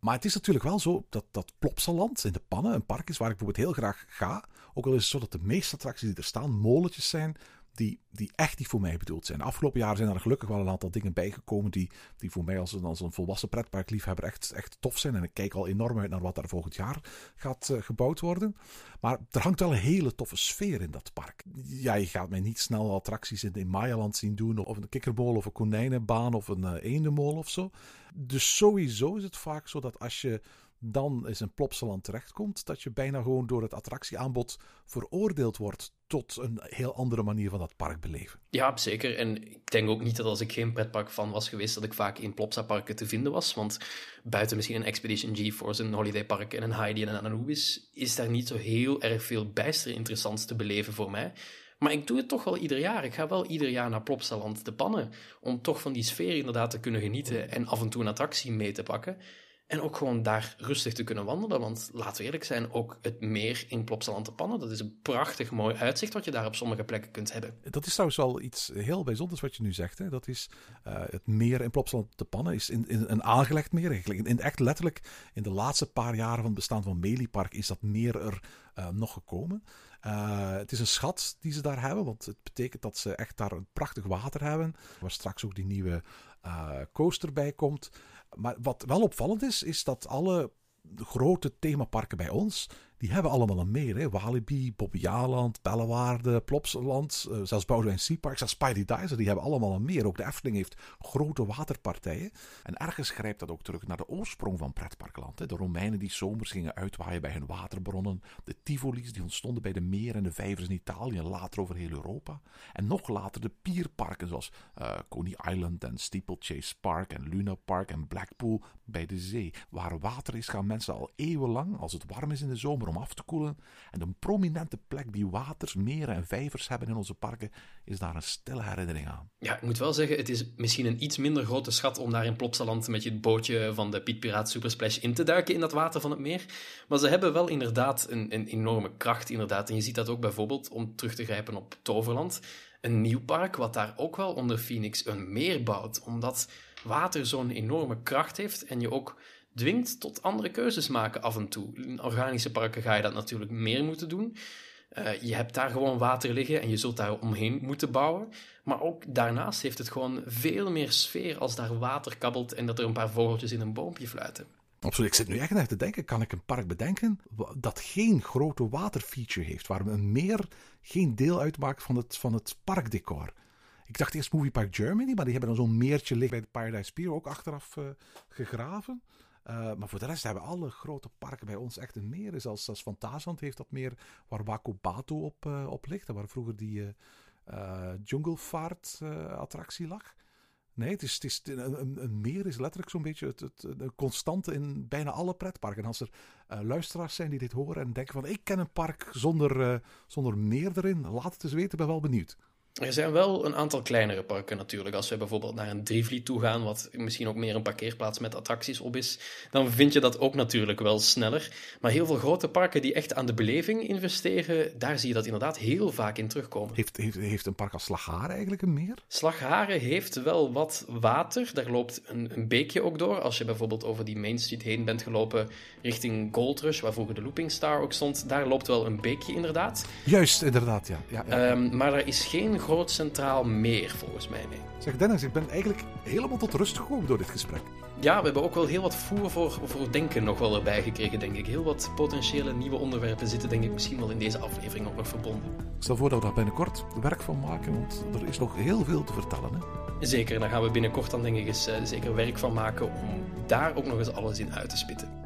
Maar het is natuurlijk wel zo dat, dat Plopsaland in de Pannen een park is waar ik bijvoorbeeld heel graag ga. Ook al is het zo dat de meeste attracties die er staan molentjes zijn die, die echt niet voor mij bedoeld zijn. Afgelopen jaren zijn er gelukkig wel een aantal dingen bijgekomen die, die voor mij als een, als een volwassen pretparkliefhebber echt, echt tof zijn. En ik kijk al enorm uit naar wat daar volgend jaar gaat uh, gebouwd worden. Maar er hangt wel een hele toffe sfeer in dat park. Ja, je gaat mij niet snel attracties in, in Mayaland zien doen, of een kikkerbol of een konijnenbaan of een uh, eendenmol of zo. Dus sowieso is het vaak zo dat als je dan eens in Plopsaland terechtkomt, dat je bijna gewoon door het attractieaanbod veroordeeld wordt tot een heel andere manier van dat park beleven. Ja, zeker. En ik denk ook niet dat als ik geen pretpark fan was geweest, dat ik vaak in Plopsa-parken te vinden was. Want buiten misschien een Expedition GeForce, een Holiday Park en een Heidi en een Anubis, is daar niet zo heel erg veel bijster interessants te beleven voor mij. Maar ik doe het toch wel ieder jaar. Ik ga wel ieder jaar naar Plopsaland te pannen. Om toch van die sfeer inderdaad te kunnen genieten en af en toe een attractie mee te pakken. En ook gewoon daar rustig te kunnen wandelen. Want laten we eerlijk zijn, ook het meer in Plopsaland te pannen. Dat is een prachtig mooi uitzicht wat je daar op sommige plekken kunt hebben. Dat is trouwens wel iets heel bijzonders wat je nu zegt. Hè? Dat is uh, het meer in Plopsaland te pannen. Is in, in, een aangelegd meer eigenlijk. In, echt letterlijk in de laatste paar jaren van het bestaan van Meliepark is dat meer er uh, nog gekomen. Uh, het is een schat die ze daar hebben, want het betekent dat ze echt daar een prachtig water hebben, waar straks ook die nieuwe uh, coaster bij komt. Maar wat wel opvallend is, is dat alle grote themaparken bij ons die hebben allemaal een meer. Hè? Walibi, Bobbejaanland, Bellewaarde, Plopsaland, uh, zelfs Boudewijn Seapark, zelfs Spidey Dicer, die hebben allemaal een meer. Ook de Efteling heeft grote waterpartijen. En ergens grijpt dat ook terug naar de oorsprong van pretparkland. Hè? De Romeinen die zomers gingen uitwaaien bij hun waterbronnen. De Tivoli's die ontstonden bij de meer en de vijvers in Italië en later over heel Europa. En nog later de pierparken zoals uh, Coney Island en Steeplechase Park en Luna Park en Blackpool bij de zee. Waar water is gaan mensen al eeuwenlang, als het warm is in de zomer, om af te koelen. En de prominente plek die waters, meren en vijvers hebben in onze parken, is daar een stille herinnering aan. Ja, ik moet wel zeggen, het is misschien een iets minder grote schat om daar in Plopsaland met je bootje van de Piet Piraat Supersplash in te duiken in dat water van het meer. Maar ze hebben wel inderdaad een, een enorme kracht, inderdaad. En je ziet dat ook bijvoorbeeld, om terug te grijpen op Toverland, een nieuw park wat daar ook wel onder Phoenix een meer bouwt. Omdat water zo'n enorme kracht heeft en je ook dwingt tot andere keuzes maken af en toe. In organische parken ga je dat natuurlijk meer moeten doen. Uh, je hebt daar gewoon water liggen en je zult daar omheen moeten bouwen. Maar ook daarnaast heeft het gewoon veel meer sfeer als daar water kabbelt en dat er een paar vogeltjes in een boompje fluiten. Absoluut. Ik zit nu echt naar te denken, kan ik een park bedenken dat geen grote waterfeature heeft, waar een meer geen deel uitmaakt van het, van het parkdecor. Ik dacht eerst Movie Park Germany, maar die hebben dan zo'n meertje liggen bij de Paradise Pier ook achteraf uh, gegraven. Uh, maar voor de rest hebben alle grote parken bij ons echt een meer. Zelfs, zelfs Fantasieland heeft dat meer waar Wakobatu op, uh, ligt. Waar vroeger die uh, Junglevaart attractie lag. Nee, het is, het is, een, een meer is letterlijk zo'n beetje het, het, een constante in bijna alle pretparken. En als er luisteraars zijn die dit horen en denken van ik ken een park zonder, zonder meer erin, laat het eens weten, ben wel benieuwd. Er zijn wel een aantal kleinere parken natuurlijk. Als we bijvoorbeeld naar een Drievliet toe gaan, wat misschien ook meer een parkeerplaats met attracties op is, dan vind je dat ook natuurlijk wel sneller. Maar heel veel grote parken die echt aan de beleving investeren, daar zie je dat inderdaad heel vaak in terugkomen. Heeft, heeft, heeft een park als Slagharen eigenlijk een meer? Slagharen heeft wel wat water. Daar loopt een, een beekje ook door. Als je bijvoorbeeld over die Main Street heen bent gelopen richting Gold Rush, waar vroeger de Looping Star ook stond, daar loopt wel een beekje inderdaad. Juist, inderdaad, ja. ja, ja. Um, maar er is geen groot centraal meer, volgens mij. Nee. Zeg Dennis, ik ben eigenlijk helemaal tot rust gekomen door dit gesprek. Ja, we hebben ook wel heel wat voer voor, voor denken nog wel erbij gekregen, denk ik. Heel wat potentiële nieuwe onderwerpen zitten, denk ik, misschien wel in deze aflevering ook nog verbonden. Ik stel voor dat we daar binnenkort werk van maken, want er is nog heel veel te vertellen. Hè? Zeker, daar gaan we binnenkort dan denk ik eens uh, zeker werk van maken om daar ook nog eens alles in uit te spitten.